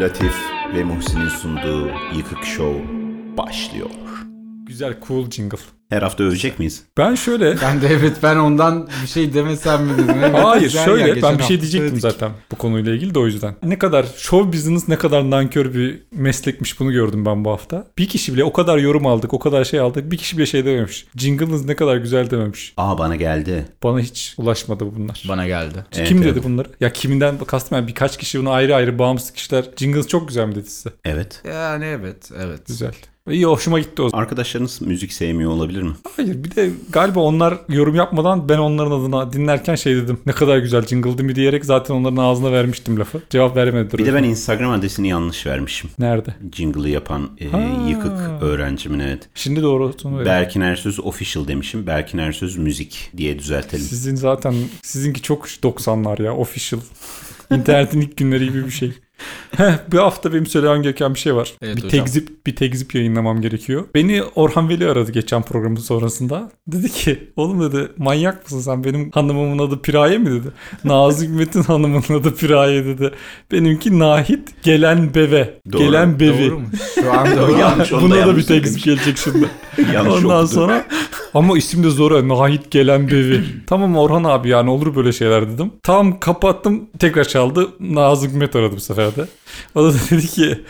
Latif ve Muhsin'in sunduğu Yıkık Show başlıyor. Güzel cool jingle. Her hafta övecek miyiz? Ben şöyle Ben de evet ben ondan bir şey demesem mi dedim. Evet, Hayır ya, şöyle geçen ben bir şey diyecektim söyledik. zaten bu konuyla ilgili de o yüzden. Ne kadar show business ne kadar nankör bir meslekmiş bunu gördüm ben bu hafta. Bir kişi bile o kadar yorum aldık o kadar şey aldık bir kişi bile şey dememiş. Jingle'ınız ne kadar güzel dememiş. Aa bana geldi. Bana hiç ulaşmadı bunlar. Bana geldi. Evet, Kim evet. dedi bunları? Ya kiminden kastım yani birkaç kişi bunu ayrı ayrı bağımsız kişiler. Jingles çok güzel mi dedi size? Evet. Yani evet evet. Güzel. İyi hoşuma gitti o zaman. Arkadaşlarınız müzik sevmiyor olabilir mi? Hayır bir de galiba onlar yorum yapmadan ben onların adına dinlerken şey dedim. Ne kadar güzel jingle'dı mı diyerek zaten onların ağzına vermiştim lafı. Cevap veremediler. Bir de ben Instagram adresini yanlış vermişim. Nerede? Jingle'ı yapan e, Ha. yıkık öğrencimin evet. Şimdi doğru. Berkin Ersöz official demişim. Berkin Ersöz müzik diye düzeltelim. Sizin zaten sizinki çok 90'lar ya official. İnternetin ilk günleri gibi bir şey. Bu hafta benim söylemem gereken bir şey var. Evet bir hocam. tekzip bir tekzip yayınlamam gerekiyor. Beni Orhan Veli aradı geçen programın sonrasında. Dedi ki oğlum dedi manyak mısın sen benim hanımımın adı Piraye mi dedi. Nazım Hikmet'in hanımının adı Piraye dedi. Benimki Nahit Gelen Beve. Doğru, Gelen Bevi. Doğru mu? Şu an doğru. Yanlış, Buna da bir tekzip gelecek şimdi. Yanlış Ondan sonra ama isim de zor. Nahit gelen bevi. tamam Orhan abi yani olur böyle şeyler dedim. Tamam kapattım tekrar çaldı. Nazım Hikmet aradı bu sefer de. O da dedi ki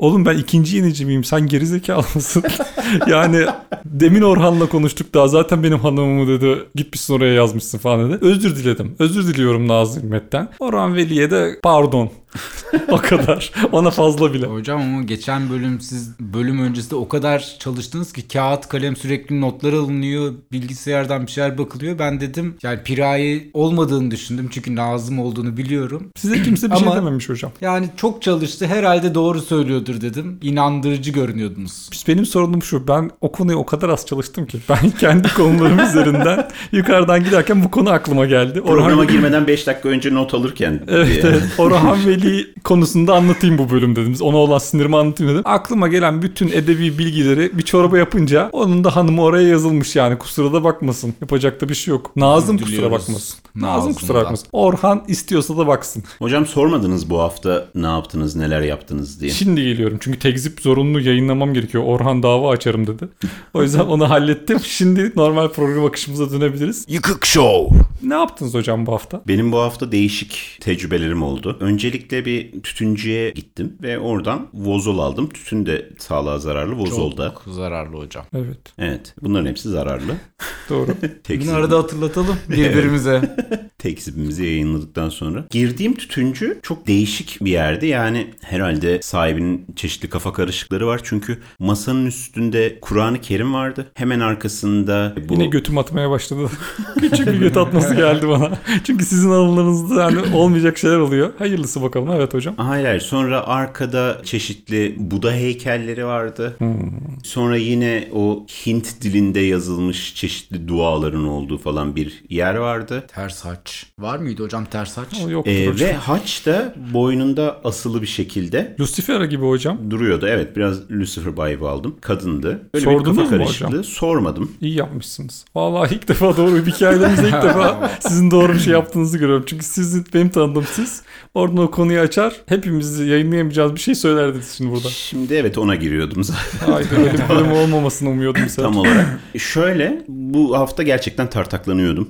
Oğlum ben ikinci yenici miyim? Sen gerizekalı mısın? yani demin Orhan'la konuştuk daha zaten benim hanımımı dedi. Gitmişsin oraya yazmışsın falan dedi. Özür diledim. Özür diliyorum Nazım Hikmet'ten. Orhan Veli'ye de pardon. o kadar. Ona fazla bile. Hocam ama geçen bölüm siz bölüm öncesinde o kadar çalıştınız ki kağıt kalem sürekli notlar alınıyor. Bilgisayardan bir şeyler bakılıyor. Ben dedim yani piraye olmadığını düşündüm. Çünkü Nazım olduğunu biliyorum. Size kimse bir şey dememiş hocam. Yani çok çalıştı. Herhalde doğru söylüyordur dedim. İnandırıcı görünüyordunuz. Biz- Benim sorunum şu. Ben o konuya o kadar az çalıştım ki. Ben kendi konularım üzerinden yukarıdan giderken bu konu aklıma geldi. Programa Orhan, girmeden 5 dakika önce not alırken. Evet, evet. Orhan Veli konusunda anlatayım bu bölüm dedim. Ona olan sinirimi anlatayım dedim. Aklıma gelen bütün edebi bilgileri bir çorba yapınca onun da hanımı oraya yazılmış yani. Kusura da bakmasın. Yapacak da bir şey yok. Nazım kusura Diliyoruz. bakmasın. Nazım Nazım'dan. kusura bakmasın. Orhan istiyorsa da baksın. Hocam sormadınız bu hafta ne yaptınız, neler yaptınız diye. Şimdi geliyorum. Çünkü tekzip zorunlu yayınlamam gerekiyor. Orhan dava açarım dedi. O yüzden onu hallettim. Şimdi normal program akışımıza dönebiliriz. Yıkık Show. Ne yaptınız hocam bu hafta? Benim bu hafta değişik tecrübelerim oldu. Öncelikle bir tütüncüye gittim ve oradan vozol aldım. Tütün de sağlığa zararlı, vozol da. Çok zararlı hocam. Evet. Evet, bunların hepsi zararlı. Doğru. Bunu arada hatırlatalım birbirimize. tekzibimizi yayınladıktan sonra. Girdiğim tütüncü çok değişik bir yerdi. Yani herhalde sahibinin çeşitli kafa karışıkları var. Çünkü masanın üstünde Kur'an-ı Kerim vardı. Hemen arkasında bu... Yine götüm atmaya başladı. Küçük bir göt atması geldi bana. Çünkü sizin alanlarınızda yani olmayacak şeyler oluyor. Hayırlısı bakalım. Evet hocam. Hayır hayır. Sonra arkada çeşitli Buda heykelleri vardı. Sonra yine o Hint dilinde yazılmış çeşitli duaların olduğu falan bir yer vardı. ters haç. Var mıydı hocam ters haç? O yoktur Ee, hocam. ve haç da boynunda asılı bir şekilde Lucifer gibi hocam. duruyordu. Evet biraz Lucifer vibe aldım. Kadındı. Böyle Sordunuz bir kafa mu karışıklığı. hocam? Sormadım. İyi yapmışsınız. Vallahi ilk defa doğru bir hikayelerimizde ilk defa sizin doğru bir şey yaptığınızı görüyorum. Çünkü sizin benim tanıdığım siz oradan o konuyu açar. Hepimiz yayınlayamayacağız bir şey söylerdiniz şimdi burada. Şimdi evet ona giriyordum zaten. Haydi öyle bir bölüm olmamasını umuyordum sen. Tam olarak. Şöyle bu hafta gerçekten tartaklanıyordum.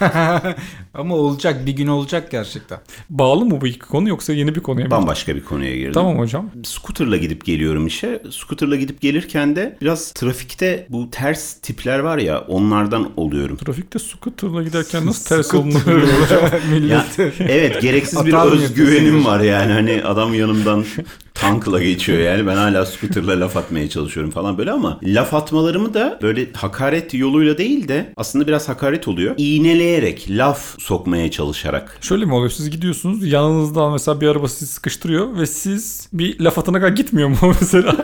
Ama olacak bir gün olacak gerçekten. Bağlı mı bu iki konu yoksa yeni bir konuya mı? Bambaşka bir konuya girdim. Tamam hocam. Scooter'la gidip geliyorum işe. Scooter'la gidip gelirken de biraz trafikte bu ters tipler var ya onlardan oluyorum. Trafikte scooter'la giderken nasıl ters olunur? hocam. Ya, Millet. evet gereksiz bir özgüvenim var yani hani adam yanımdan tankla geçiyor yani ben hala scooter'la laf atmaya çalışıyorum falan böyle ama laf atmalarımı da böyle hakaret yoluyla değil de aslında biraz hakaret oluyor. İğneleyerek laf sokmaya çalışarak. Şöyle mi oluyor? Siz gidiyorsunuz yanınızda mesela bir araba sizi sıkıştırıyor ve siz bir laf atana kadar gitmiyor mu mesela?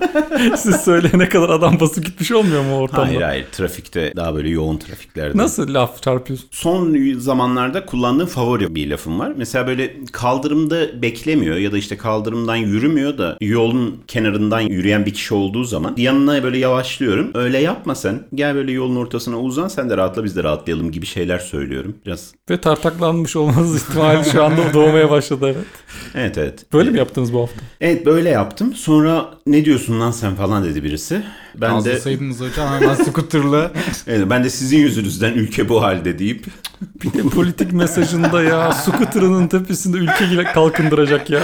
siz söyleyene kadar adam basıp gitmiş olmuyor mu ortamda? Hayır hayır trafikte daha böyle yoğun trafiklerde. Nasıl laf çarpıyorsun? Son zamanlarda kullandığım favori bir lafım var. Mesela böyle kaldırımda beklemiyor ya da işte kaldırımdan yürümüyor da yolun kenarından yürüyen bir kişi olduğu zaman yanına böyle yavaşlıyorum. Öyle yapma sen. Gel böyle yolun ortasına uzan sen de rahatla biz de rahatlayalım gibi şeyler söylüyorum. Biraz Ve tartaklanmış olmanız ihtimali şu anda doğmaya başladı evet. evet evet. Böyle mi yaptınız bu hafta? Evet böyle yaptım. Sonra ne diyorsun lan sen falan dedi birisi. Ben de Kazlasaydınız hocam hemen scooter'la. evet, ben de sizin yüzünüzden ülke bu halde deyip Bir de politik mesajında ya scooter'ının tepesinde ülke kalkındıracak ya.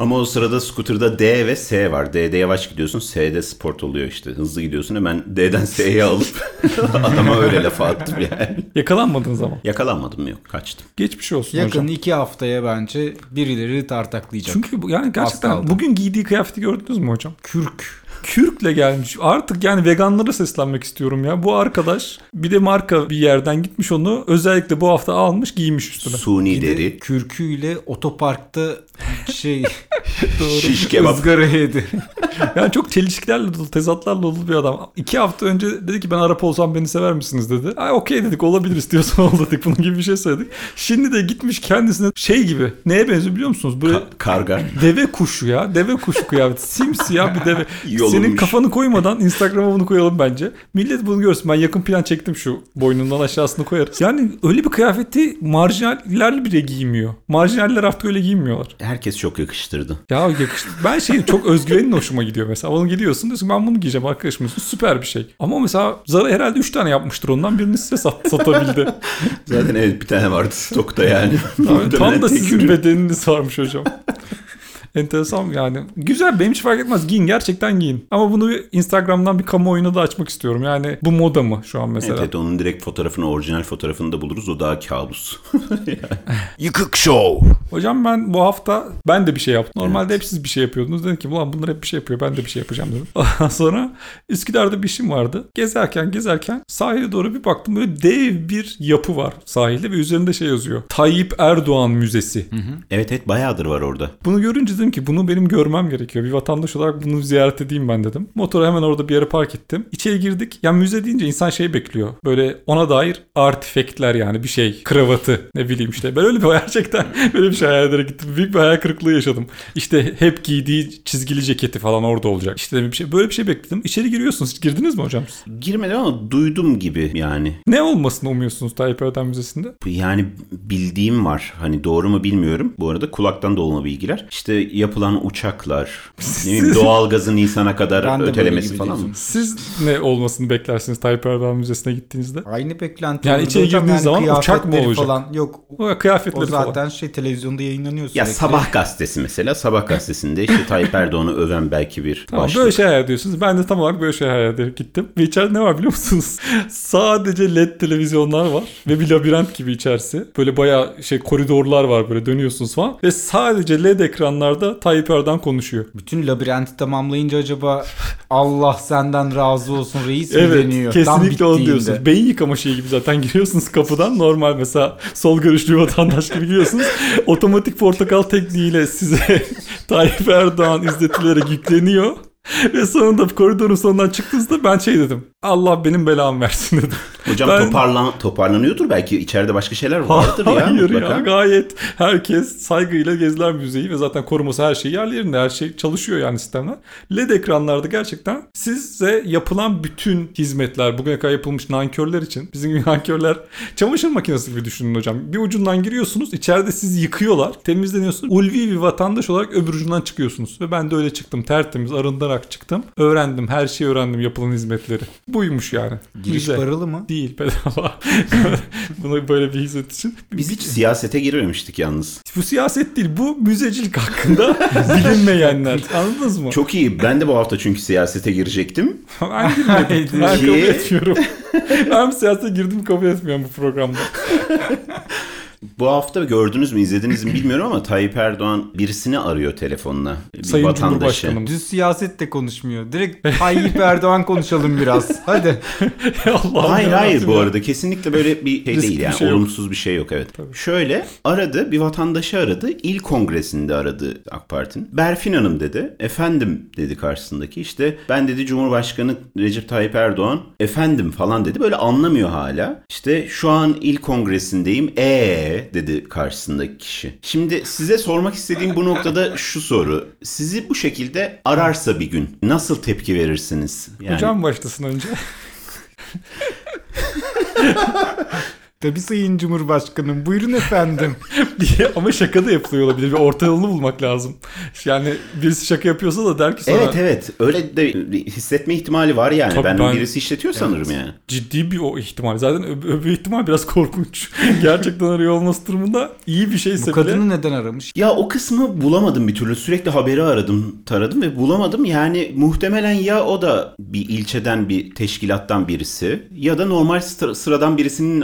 Ama o sırada scooter'da D ve S var. D'de yavaş gidiyorsun, S'de sport oluyor işte. Hızlı gidiyorsun hemen D'den S'ye alıp adama öyle lafa attım yani. Yakalanmadınız ama. Yakalanmadım yok, kaçtım. Geçmiş olsun Yakın hocam. iki haftaya bence birileri tartaklayacak. Çünkü bu- yani gerçekten kaldı. bugün giydiği kıyafeti gördünüz mü hocam? kürk. Kürkle gelmiş. Artık yani veganlara seslenmek istiyorum ya. Bu arkadaş bir de marka bir yerden gitmiş onu özellikle bu hafta almış giymiş üstüne. Suni Bir de deri, kürküyle otoparkta şey şiş kebap. ızgara yedi. Yani çok çelişkilerle dolu, tezatlarla dolu bir adam. İki hafta önce dedi ki ben Arap olsam beni sever misiniz dedi. Ay okey dedik olabilir istiyorsan ol dedik. Bunun gibi bir şey söyledik. Şimdi de gitmiş kendisine şey gibi. Neye benziyor biliyor musunuz? Böyle Ka- karga. deve kuşu ya. Deve kuşu kıyafeti. Simsiyah bir deve. Yolunmuş. Senin kafanı koymadan Instagram'a bunu koyalım bence. Millet bunu görsün. Ben yakın plan çektim şu boynundan aşağısını koyarız. Yani öyle bir kıyafeti marjinaller bile giymiyor. Marjinaller artık öyle giymiyorlar. Herkes çok yakıştırdı. Ya yakıştı. Ben şey çok özgüvenin hoşuma gidiyor mesela. Onu gidiyorsun diyorsun ben bunu giyeceğim arkadaşım. Süper bir şey. Ama mesela Zara herhalde 3 tane yapmıştır ondan birini size sat, satabildi. Zaten evet bir tane vardı stokta yani. Muhtemelen tam da sizin ürün. bedeniniz varmış hocam. Enteresan yani. Güzel benim hiç fark etmez. Giyin gerçekten giyin. Ama bunu bir Instagram'dan bir kamuoyuna da açmak istiyorum. Yani bu moda mı şu an mesela? Evet, evet onun direkt fotoğrafını, orijinal fotoğrafını da buluruz. O daha kabus. Yıkık Show. Hocam ben bu hafta ben de bir şey yaptım. Normalde hep siz bir şey yapıyordunuz. Dedim ki ulan bunlar hep bir şey yapıyor. Ben de bir şey yapacağım dedim. Ondan sonra Üsküdar'da bir işim vardı. Gezerken gezerken sahile doğru bir baktım. Böyle dev bir yapı var sahilde ve üzerinde şey yazıyor. Tayyip Erdoğan Müzesi. Evet evet bayağıdır var orada. Bunu görünce dedim ki bunu benim görmem gerekiyor. Bir vatandaş olarak bunu ziyaret edeyim ben dedim. Motoru hemen orada bir yere park ettim. İçeri girdik. Ya müze deyince insan şey bekliyor. Böyle ona dair artifektler yani bir şey. Kravatı ne bileyim işte. Ben öyle bir gerçekten böyle bir şey hayal ederek gittim. Büyük bir hayal kırıklığı yaşadım. İşte hep giydiği çizgili ceketi falan orada olacak. İşte bir şey böyle bir şey bekledim. İçeri giriyorsunuz. Hiç girdiniz mi hocam? Girmedim ama duydum gibi yani. Ne olmasını umuyorsunuz Tayyip Erdoğan Müzesi'nde? Yani bildiğim var. Hani doğru mu bilmiyorum. Bu arada kulaktan dolma bilgiler. İşte yapılan uçaklar, ne bileyim, doğalgazın Nisan'a kadar ötelemesi falan. diyorsun. Siz ne olmasını beklersiniz Tayyip Erdoğan Müzesi'ne gittiğinizde? Aynı beklenti. Yani içeri girdiğiniz zaman uçak mı olacak? Falan. Yok O kıyafetleri o zaten falan. şey televizyonda yayınlanıyor sürekli. Ya Sabah gazetesi mesela. Sabah gazetesinde işte Tayyip Erdoğan'ı öven belki bir Tamam başlık. böyle şey hayal ediyorsunuz. Ben de tam olarak böyle şey hayal ederek gittim. Ve içeride ne var biliyor musunuz? Sadece led televizyonlar var. Ve bir labirent gibi içerisi. Böyle bayağı şey koridorlar var böyle dönüyorsunuz falan. Ve sadece led ekranlarda Tayyip Erdoğan konuşuyor. Bütün labirenti tamamlayınca acaba Allah senden razı olsun reis mi Evet deniyor? Tam kesinlikle onu bittiğinde. diyorsunuz. Beyin yıkama şeyi gibi zaten giriyorsunuz kapıdan normal mesela sol görüşlü vatandaş gibi giriyorsunuz. Otomatik portakal tekniğiyle size Tayyip Erdoğan izletilerek yükleniyor. Ve sonunda koridorun sonundan çıktığınızda ben şey dedim. Allah benim belamı versin dedim. Hocam Ben- toparlan toparlanıyordur belki içeride başka şeyler vardır ya Hayır mutlaka. ya gayet herkes saygıyla geziler müzeyi ve zaten koruması her şey yerli yerinde her şey çalışıyor yani sistemler. LED ekranlarda gerçekten size yapılan bütün hizmetler bugüne kadar yapılmış nankörler için bizim gibi nankörler çamaşır makinesi gibi düşünün hocam. Bir ucundan giriyorsunuz içeride sizi yıkıyorlar temizleniyorsunuz. Ulvi bir vatandaş olarak öbür ucundan çıkıyorsunuz ve ben de öyle çıktım tertemiz arındırarak çıktım. Öğrendim her şeyi öğrendim yapılan hizmetleri. Buymuş yani. Giriş Güzel. paralı mı? Değil bedava. Bunu böyle bir hizmet için. Biz hiç siyasete girmemiştik yalnız. Bu siyaset değil bu müzecilik hakkında bilinmeyenler. Anladınız mı? Çok iyi. Ben de bu hafta çünkü siyasete girecektim. Ben girmedim. ben kabul etmiyorum. ben siyasete girdim kabul etmiyorum bu programda. Bu hafta gördünüz mü izlediniz mi bilmiyorum ama Tayyip Erdoğan birisini arıyor telefonla. Bir Sayın vatandaşı. Cumhurbaşkanımız. Düz siyaset de konuşmuyor. Direkt Tayyip Erdoğan konuşalım biraz. Hadi. Allah Hayır hayır bu arada kesinlikle böyle bir şey Riskli değil bir yani şey yok. olumsuz bir şey yok evet. Şöyle aradı bir vatandaşı aradı il kongresinde aradı AK Parti'nin. Berfin Hanım dedi efendim dedi karşısındaki işte ben dedi Cumhurbaşkanı Recep Tayyip Erdoğan efendim falan dedi böyle anlamıyor hala. İşte şu an il kongresindeyim eee E dedi karşısındaki kişi. Şimdi size sormak istediğim bu noktada şu soru. Sizi bu şekilde ararsa bir gün nasıl tepki verirsiniz? Yani Hocam başlasın önce. Tabii Sayın Cumhurbaşkanım. Buyurun efendim. diye ama şaka da yapılıyor olabilir. Bir orta yolunu bulmak lazım. Yani birisi şaka yapıyorsa da der ki sonra Evet evet öyle de hissetme ihtimali var yani. Tabii ben, ben- birisi işletiyor sanırım yani. ciddi bir o ihtimal. Zaten öb- öbür ihtimal biraz korkunç. Gerçekten arıyor olması durumunda iyi bir şeyse Bu bile. kadını neden aramış? Ya o kısmı bulamadım bir türlü. Sürekli haberi aradım, taradım ve bulamadım. Yani muhtemelen ya o da bir ilçeden bir teşkilattan birisi ya da normal sıra- sıradan birisinin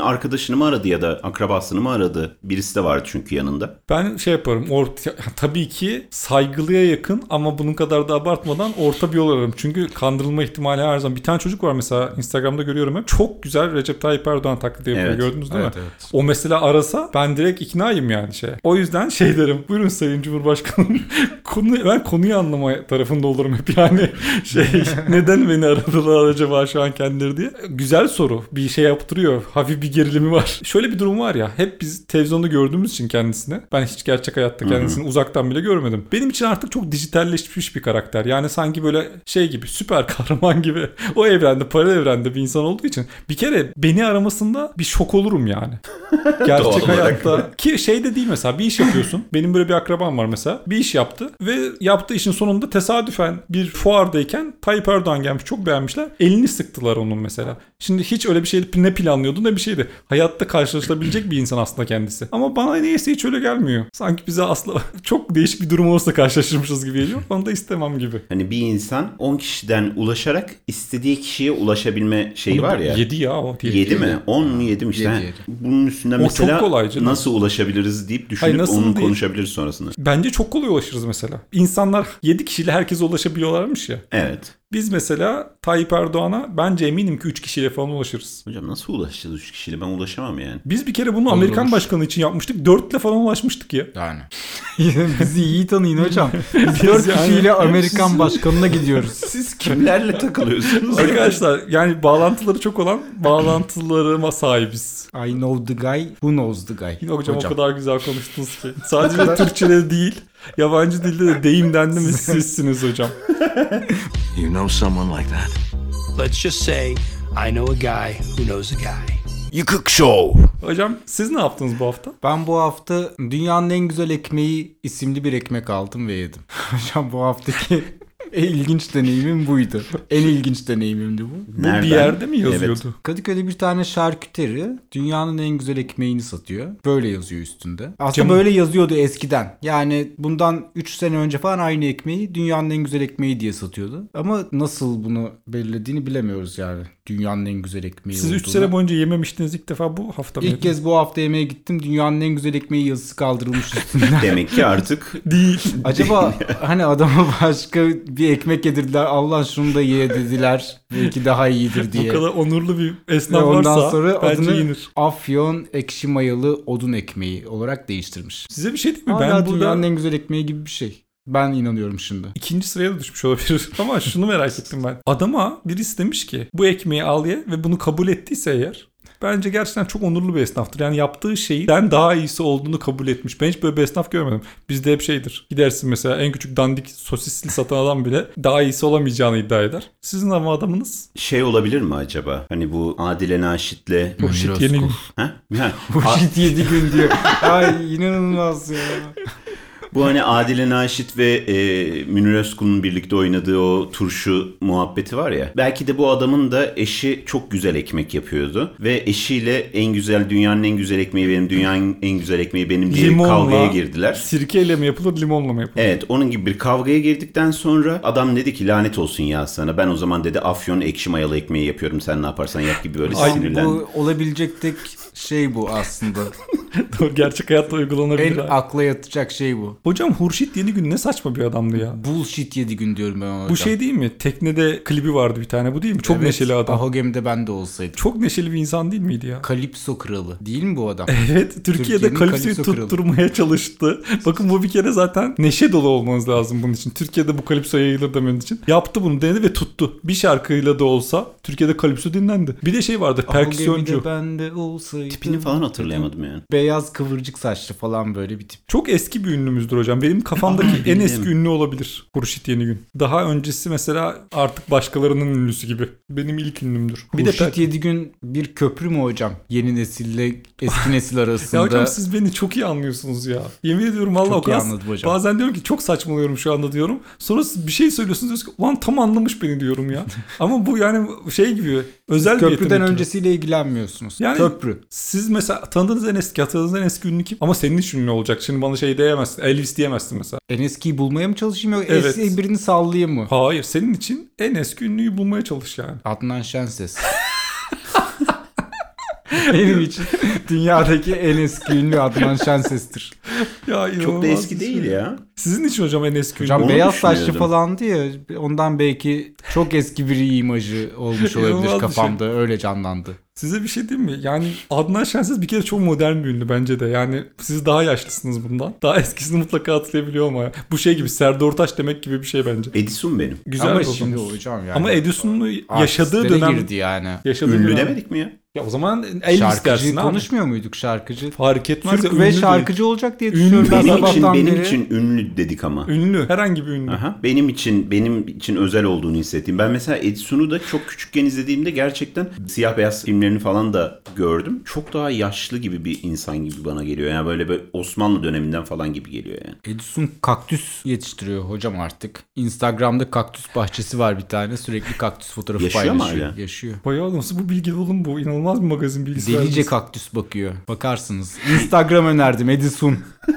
arkadaşını mı aradı ya da akrabasını mı aradı. Birisi de vardı çünkü yanında. Ben şey yaparım. Orta, tabii ki saygılıya yakın ama bunun kadar da abartmadan orta bir yol ararım. Çünkü kandırılma ihtimali her zaman. Bir tane çocuk var mesela Instagram'da görüyorum hep. Çok güzel Recep Tayyip Erdoğan taklidi yapıyor. Evet. Gördünüz değil Evet, mi? evet. O mesela arasa ben direkt iknayım yani şey. O yüzden şey derim. Buyurun Sayın Cumhurbaşkanım. Konu, ben konuyu anlama tarafında olurum hep yani. Şey neden beni aradılar acaba şu an kendileri diye. Güzel soru. Bir şey yaptırıyor. Hafif bir gerilimi var. Şöyle bir durum var ya. Hep biz televizyonda gördüğümüz için kendisini. Ben hiç gerçek hayatta kendisini uzaktan bile görmedim. Benim için artık çok dijitalleşmiş bir karakter. Yani sanki böyle şey gibi süper kahraman gibi. O evrende, paralel evrende bir insan olduğu için bir kere beni aramasında bir şok olurum yani. Gerçek hayatta ki şey de değil mesela bir iş yapıyorsun. Benim böyle bir akrabam var mesela. Bir iş yaptı ve yaptığı işin sonunda tesadüfen bir fuardayken Tayyip Erdoğan gelmiş. Çok beğenmişler. Elini sıktılar onun mesela. Şimdi hiç öyle bir şey ne planlıyordu ne bir şeydi. Hayatta karşılaşılabilecek bir insan aslında kendisi. Ama bana niyeyse hiç öyle gelmiyor. Sanki bize aslında çok değişik bir durum olsa karşılaşırmışız gibi geliyor. Onu da istemem gibi. Hani bir insan 10 kişiden ulaşarak istediği kişiye ulaşabilme şeyi var ya. 7 ya o. değil. 7 mi? 10 mu 7 mi işte? Yedi, yedi. Bunun üstünden O mesela çok kolay canım. nasıl ulaşabiliriz deyip düşünüp Hayır, nasıl onu değil. konuşabiliriz sonrasında. Bence çok kolay ulaşırız mesela. İnsanlar 7 kişiyle herkese ulaşabiliyorlarmış ya. Evet. Biz mesela Tayyip Erdoğan'a bence eminim ki 3 kişiyle falan ulaşırız. Hocam nasıl ulaşacağız 3 kişiyle? Ben ulaşamam yani. Biz bir kere bunu Olur, Amerikan olur. başkanı için yapmıştık. 4 ile falan ulaşmıştık ya. Yani. Bizi iyi tanıyın hocam. Biz dört yani- kişiyle Amerikan Siz- başkanına gidiyoruz. Siz kimlerle takılıyorsunuz? Arkadaşlar yani bağlantıları çok olan bağlantılarıma sahibiz. I know the guy who knows the guy. Yine hocam, o kadar güzel konuştunuz ki. Sadece Türkçe'de değil, yabancı dilde de deyim dendi mi sizsiniz hocam. You know someone like that? Let's just say I know a guy who knows a guy. Yıkık Show. Hocam siz ne yaptınız bu hafta? Ben bu hafta Dünyanın En Güzel Ekmeği isimli bir ekmek aldım ve yedim. Hocam bu haftaki en ilginç deneyimim buydu. En ilginç deneyimimdi bu. Bu Nereden? bir yerde mi yazıyordu? Evet. Kadıköy'de bir tane şarküteri dünyanın en güzel ekmeğini satıyor. Böyle yazıyor üstünde. Aslında Cam- böyle yazıyordu eskiden. Yani bundan 3 sene önce falan aynı ekmeği dünyanın en güzel ekmeği diye satıyordu. Ama nasıl bunu belirlediğini bilemiyoruz yani. Dünyanın en güzel ekmeği Siz 3 olduğunu. sene boyunca yememiştiniz ilk defa bu hafta mı? İlk kez bu hafta yemeğe gittim. Dünyanın en güzel ekmeği yazısı kaldırılmış üstünden. Demek ki artık Değil. Acaba hani adama başka bir ekmek yedirdiler. Allah şunu da ye dediler. Belki daha iyidir Bu diye. kadar onurlu bir Ve esnaf ondan varsa sonra bence adını yenir. Afyon ekşi mayalı odun ekmeği olarak değiştirmiş. Size bir şey diyeyim mi? Hala ben burada dünyanın en güzel ekmeği gibi bir şey. Ben inanıyorum şimdi. ikinci sıraya da düşmüş olabilir. Ama şunu merak ettim ben. Adama birisi demiş ki bu ekmeği al ye ve bunu kabul ettiyse eğer Bence gerçekten çok onurlu bir esnaftır. Yani yaptığı şeyden daha iyisi olduğunu kabul etmiş. Ben hiç böyle bir esnaf görmedim. Bizde hep şeydir. Gidersin mesela en küçük dandik sosisli satan adam bile daha iyisi olamayacağını iddia eder. Sizin ama adamınız şey olabilir mi acaba? Hani bu Adile Naşit'le shit yeni gün. Ha? Ha. Shit 7 gün diyor. Ay inanılmaz ya. Bu hani Adile Naşit ve e, Münir Özkul'un birlikte oynadığı o turşu muhabbeti var ya. Belki de bu adamın da eşi çok güzel ekmek yapıyordu. Ve eşiyle en güzel dünyanın en güzel ekmeği benim, dünyanın en güzel ekmeği benim diye Limonla, kavgaya girdiler. Sirkeyle mi yapılır limonla mı yapılır? Evet onun gibi bir kavgaya girdikten sonra adam dedi ki lanet olsun ya sana. Ben o zaman dedi afyon ekşi mayalı ekmeği yapıyorum sen ne yaparsan yap gibi böyle Ay, sinirlendi. bu olabilecek tek şey bu aslında. Doğru, Gerçek hayatta uygulanabilir. en ha. akla yatacak şey bu. Hocam Hurşit Yeni Gün ne saçma bir adamdı ya. Bullshit 7 gün diyorum ben ona. Bu hocam. şey değil mi? Teknede klibi vardı bir tane. Bu değil mi? Çok Evet, neşeli adam. Ahogem'de ben de olsaydım. Çok neşeli bir insan değil miydi ya? Kalipso kralı. Değil mi bu adam? Evet, Türkiye'de kalipsoyu kalipso kralı. tutturmaya çalıştı. Bakın bu bir kere zaten neşe dolu olmanız lazım bunun için. Türkiye'de bu kalipso yayılır demen için. Yaptı bunu denedi ve tuttu. Bir şarkıyla da olsa Türkiye'de kalipso dinlendi. Bir de şey vardı, perküsyoncu. Ahogem'de ben de olsaydım. Tipini falan hatırlayamadım yani. Beyaz kıvırcık saçlı falan böyle bir tip. Çok eski bir ünlümüzdür hocam. Benim kafamdaki en eski ünlü olabilir. Hurşit Yenigün. Daha öncesi mesela artık başkalarının ünlüsü gibi. Benim ilk ünlümdür. Bir de de Hurşit Yedigün bir köprü mü hocam? Yeni nesille eski nesil arasında. Ya hocam siz beni çok iyi anlıyorsunuz ya. Yemin ediyorum valla Çok o kadar. iyi anladım hocam. Bazen diyorum ki çok saçmalıyorum şu anda diyorum. Sonra siz bir şey söylüyorsunuz diyorsunuz ki ulan tam anlamış beni diyorum ya. Ama bu yani şey gibi özel bir Köprüden yetenek gibi. öncesiyle ilgilenmiyorsunuz. Yani- Köprü. Siz mesela tanıdığınız en eski hatırladığınız en eski ünlü kim? Ama senin için ünlü olacak. Şimdi bana şey diyemezsin. Elvis diyemezsin mesela. En eskiyi bulmaya mı çalışayım yoksa Evet. eski birini sallayayım mı? Hayır senin için en eski ünlüyü bulmaya çalış yani. Adnan Şenses. Benim için dünyadaki en eski ünlü Adnan Şenses'tir. Ya Çok da eski değil şey. ya. Sizin için hocam en eski Hocam ünlü. Onu beyaz saçlı falandı ya ondan belki çok eski bir imajı olmuş olabilir bir kafamda öyle canlandı. Size bir şey diyeyim mi? Yani Adnan Şenses bir kere çok modern bir ünlü bence de. Yani siz daha yaşlısınız bundan. Daha eskisini mutlaka hatırlayabiliyor ama. Bu şey gibi Serdar Ortaç demek gibi bir şey bence. Edison benim. Güzel Ama şimdi olmuş. hocam yani. Ama Edison'un yaşadığı dönem girdi yani. yaşadığı Ünlü dönem- demedik mi ya? Ya o zaman Elvis Şarkıcı abi. konuşmuyor muyduk şarkıcı? Fark etmez. Türk ya, ve ünlü değil. şarkıcı olacak diye Ünlü. düşünüyorum ben Benim için benim beri. için ünlü dedik ama. Ünlü. Herhangi bir ünlü. Aha, benim için benim için özel olduğunu hissettim. Ben mesela Edison'u da çok küçükken izlediğimde gerçekten siyah beyaz filmlerini falan da gördüm. Çok daha yaşlı gibi bir insan gibi bana geliyor. Yani böyle, böyle Osmanlı döneminden falan gibi geliyor yani. Edison kaktüs yetiştiriyor hocam artık. Instagram'da kaktüs bahçesi var bir tane. Sürekli kaktüs fotoğrafı Yaşıyor mu paylaşıyor. hala? Yaşıyor. Bayağı nasıl bu bilgi oğlum bu? İnanılmaz bir magazin bilgisi. Delice kaktüs bakıyor. Bakarsınız. Instagram önerdim Edison.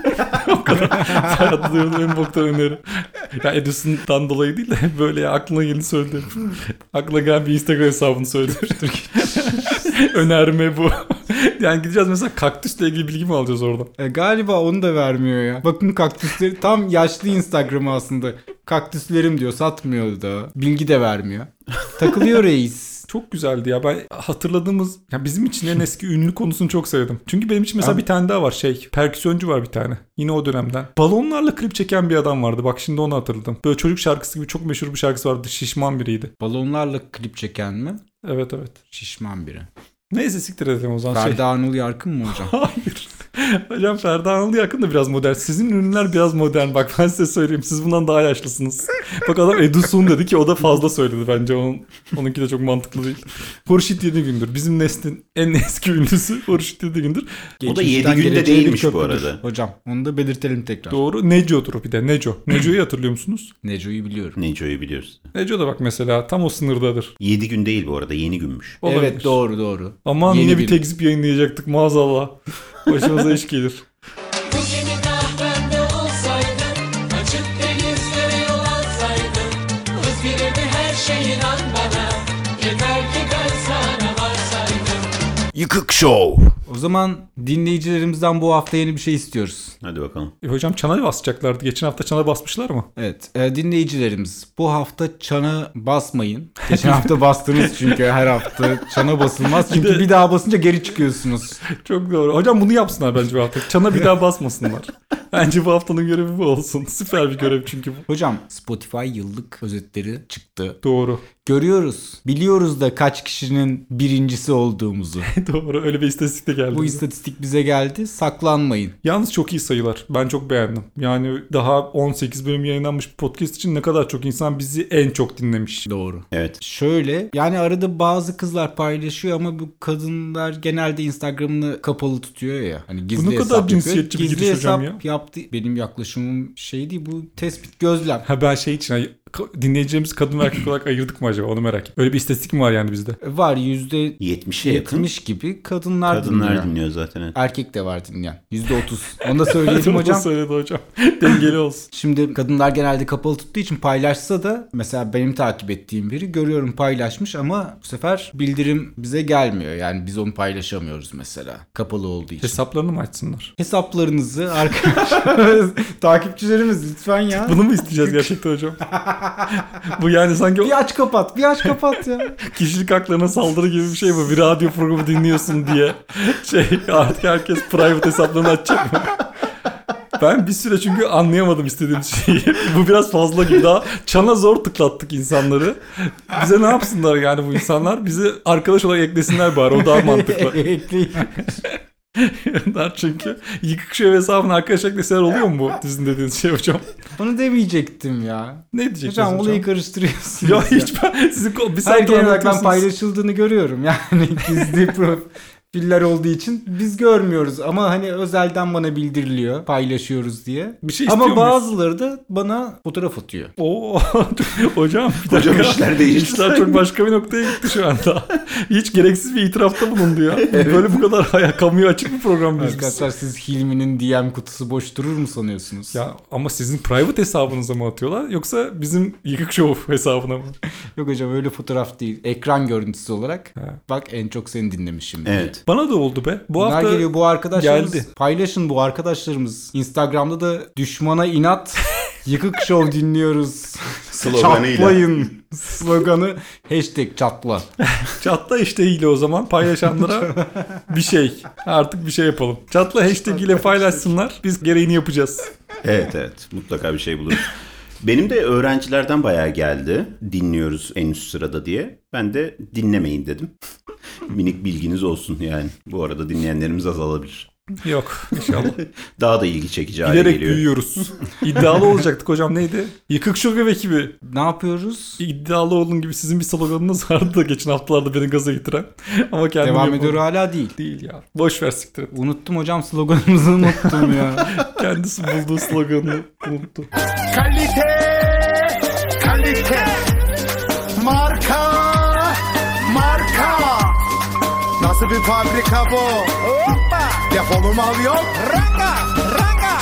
Hayatımda gördüğüm en boktan öneri. Ya Edison'dan dolayı değil de böyle ya aklına geleni söyledim. aklına gelen bir Instagram hesabını söyledim. Önerme bu. yani gideceğiz mesela kaktüsle ilgili bilgi mi alacağız oradan? E, galiba onu da vermiyor ya. Bakın kaktüsleri tam yaşlı Instagram'ı aslında. Kaktüslerim diyor satmıyor da. Bilgi de vermiyor. Takılıyor reis. Çok güzeldi ya. Ben hatırladığımız ya bizim için en eski ünlü konusunu çok sevdim. Çünkü benim için mesela Abi- bir tane daha var şey. Perküsyoncu var bir tane. Yine o dönemden. Balonlarla klip çeken bir adam vardı. Bak şimdi onu hatırladım. Böyle çocuk şarkısı gibi çok meşhur bir şarkısı vardı. Şişman biriydi. Balonlarla klip çeken mi? Evet evet. Şişman biri. Neyse siktir edelim o zaman. Şey- Ferdi Anıl Yarkın mı hocam? Hayır. Hocam Ferdi Anıl Yakın da biraz modern. Sizin ürünler biraz modern. Bak ben size söyleyeyim. Siz bundan daha yaşlısınız. Bak adam Edison dedi ki o da fazla söyledi bence. Onun, onunki de çok mantıklı değil. Hurşit Yedigündür. Bizim neslin en eski ünlüsü Hurşit Yedigündür. O da Geçmişten 7 günde değilmiş bu arada. Hocam onu da belirtelim tekrar. Doğru. Neco'dur bir de. Neco. Neco'yu hatırlıyor musunuz? Neco'yu biliyorum. Neco'yu biliyoruz. Neco da bak mesela tam o sınırdadır. 7 gün değil bu arada yeni günmüş. Olabilir. Evet doğru doğru. Aman Yeni yine bir bir- tekzip yayınlayacaktık maazallah. Başımıza iş gelir. Yıkık Show. O zaman dinleyicilerimizden bu hafta yeni bir şey istiyoruz. Hadi bakalım. E, hocam çana basacaklardı. Geçen hafta çana basmışlar mı? Evet e, dinleyicilerimiz bu hafta çana basmayın. Geçen hafta bastınız çünkü her hafta çana basılmaz. Çünkü de- bir daha basınca geri çıkıyorsunuz. Çok doğru. Hocam bunu yapsınlar bence bu hafta. Çana bir daha basmasınlar. Bence bu haftanın görevi bu olsun. Süper bir görev çünkü bu. Hocam Spotify yıllık özetleri çıktı. Doğru. Görüyoruz. Biliyoruz da kaç kişinin birincisi olduğumuzu. Doğru. Öyle bir istatistik de geldi. Bu istatistik bize geldi. Saklanmayın. Yalnız çok iyi sayılar. Ben çok beğendim. Yani daha 18 bölüm yayınlanmış bir podcast için ne kadar çok insan bizi en çok dinlemiş. Doğru. Evet. Şöyle yani arada bazı kızlar paylaşıyor ama bu kadınlar genelde Instagram'ını kapalı tutuyor ya. Hani gizli Bu ne kadar hesap cinsiyetçi bir Gizli giriş hocam hesap yaptı. Benim yaklaşımım şey değil bu tespit gözlem. Ha ben şey için dinleyicilerimizi kadın ve erkek olarak ayırdık mı acaba onu merak ettim. Öyle bir istatistik mi var yani bizde? Var yüzde 70'e yakın 70 gibi kadınlar, kadınlar dinliyor. dinliyor zaten. evet. Erkek de var dinleyen. Yüzde 30. Onu da söyleyelim Onu hocam. söyledi hocam. Dengeli olsun. Şimdi kadınlar genelde kapalı tuttuğu için paylaşsa da mesela benim takip ettiğim biri görüyorum paylaşmış ama bu sefer bildirim bize gelmiyor. Yani biz onu paylaşamıyoruz mesela kapalı olduğu için. Hesaplarını mı açsınlar? Hesaplarınızı arkadaşlar takipçilerimiz lütfen ya. Bunu mu isteyeceğiz gerçekten hocam? Bu yani sanki Bir aç kapat, bir aç kapat ya. kişilik haklarına saldırı gibi bir şey bu. Bir radyo programı dinliyorsun diye. Şey artık herkes private hesaplarını açacak mı? Ben bir süre çünkü anlayamadım istediğim şeyi. Bu biraz fazla gibi. Daha çana zor tıklattık insanları. Bize ne yapsınlar yani bu insanlar? Bizi arkadaş olarak eklesinler bari. O daha mantıklı. Ekleyin. Bunlar çünkü yıkık şu hesabına arkadaşlar deseler oluyor mu bu sizin dediğiniz şey hocam? Onu demeyecektim ya. Ne diyeceksiniz Hocam hocam? olayı karıştırıyorsunuz. Ya hiç ben sizin ko- bir Her saat genel olarak ben paylaşıldığını görüyorum. Yani gizli profiller olduğu için biz görmüyoruz. Ama hani özelden bana bildiriliyor paylaşıyoruz diye. Bir şey Ama muyuz? bazıları da bana fotoğraf atıyor. Oo, hocam bir dakika. Hocam işler değişti. İşler çok başka bir noktaya gitti şu anda. Hiç gereksiz bir itirafta bulundu ya. Böyle bu kadar haya, kamuya açık bir program biz? Arkadaşlar siz Hilmi'nin DM kutusu boş durur mu sanıyorsunuz? Ya ama sizin private hesabınıza mı atıyorlar yoksa bizim yıkık show hesabına mı? Yok hocam öyle fotoğraf değil. Ekran görüntüsü olarak. Ha. Bak en çok seni dinlemişim. Evet. Bana da oldu be. Bu Bunlar hafta geliyor bu arkadaşlarımız. geldi. Paylaşın bu arkadaşlarımız. Instagram'da da düşmana inat yıkık show dinliyoruz. Sloganıyla. Çatlayın sloganı hashtag çatla. çatla işte ile o zaman paylaşanlara bir şey. Artık bir şey yapalım. Çatla hashtag ile paylaşsınlar. Biz gereğini yapacağız. Evet evet mutlaka bir şey buluruz. Benim de öğrencilerden bayağı geldi. Dinliyoruz en üst sırada diye. Ben de dinlemeyin dedim. Minik bilginiz olsun yani. Bu arada dinleyenlerimiz azalabilir. Yok inşallah. Daha da ilgi çekici hale Giderek geliyor. büyüyoruz. İddialı olacaktık hocam neydi? Yıkık Show ekibi. Ne yapıyoruz? İddialı olun gibi sizin bir sloganınız vardı da geçen haftalarda beni gaza getiren. Ama kendim Devam yapamadım. ediyor hala değil. Değil ya. Boş ver siktir et. Unuttum hocam sloganımızı unuttum ya. Kendisi bulduğu sloganını unuttu. Kalite, kalite, Nasıl bir fabrika bu? Hoppa! Defolu mal yok. Ranga, ranga.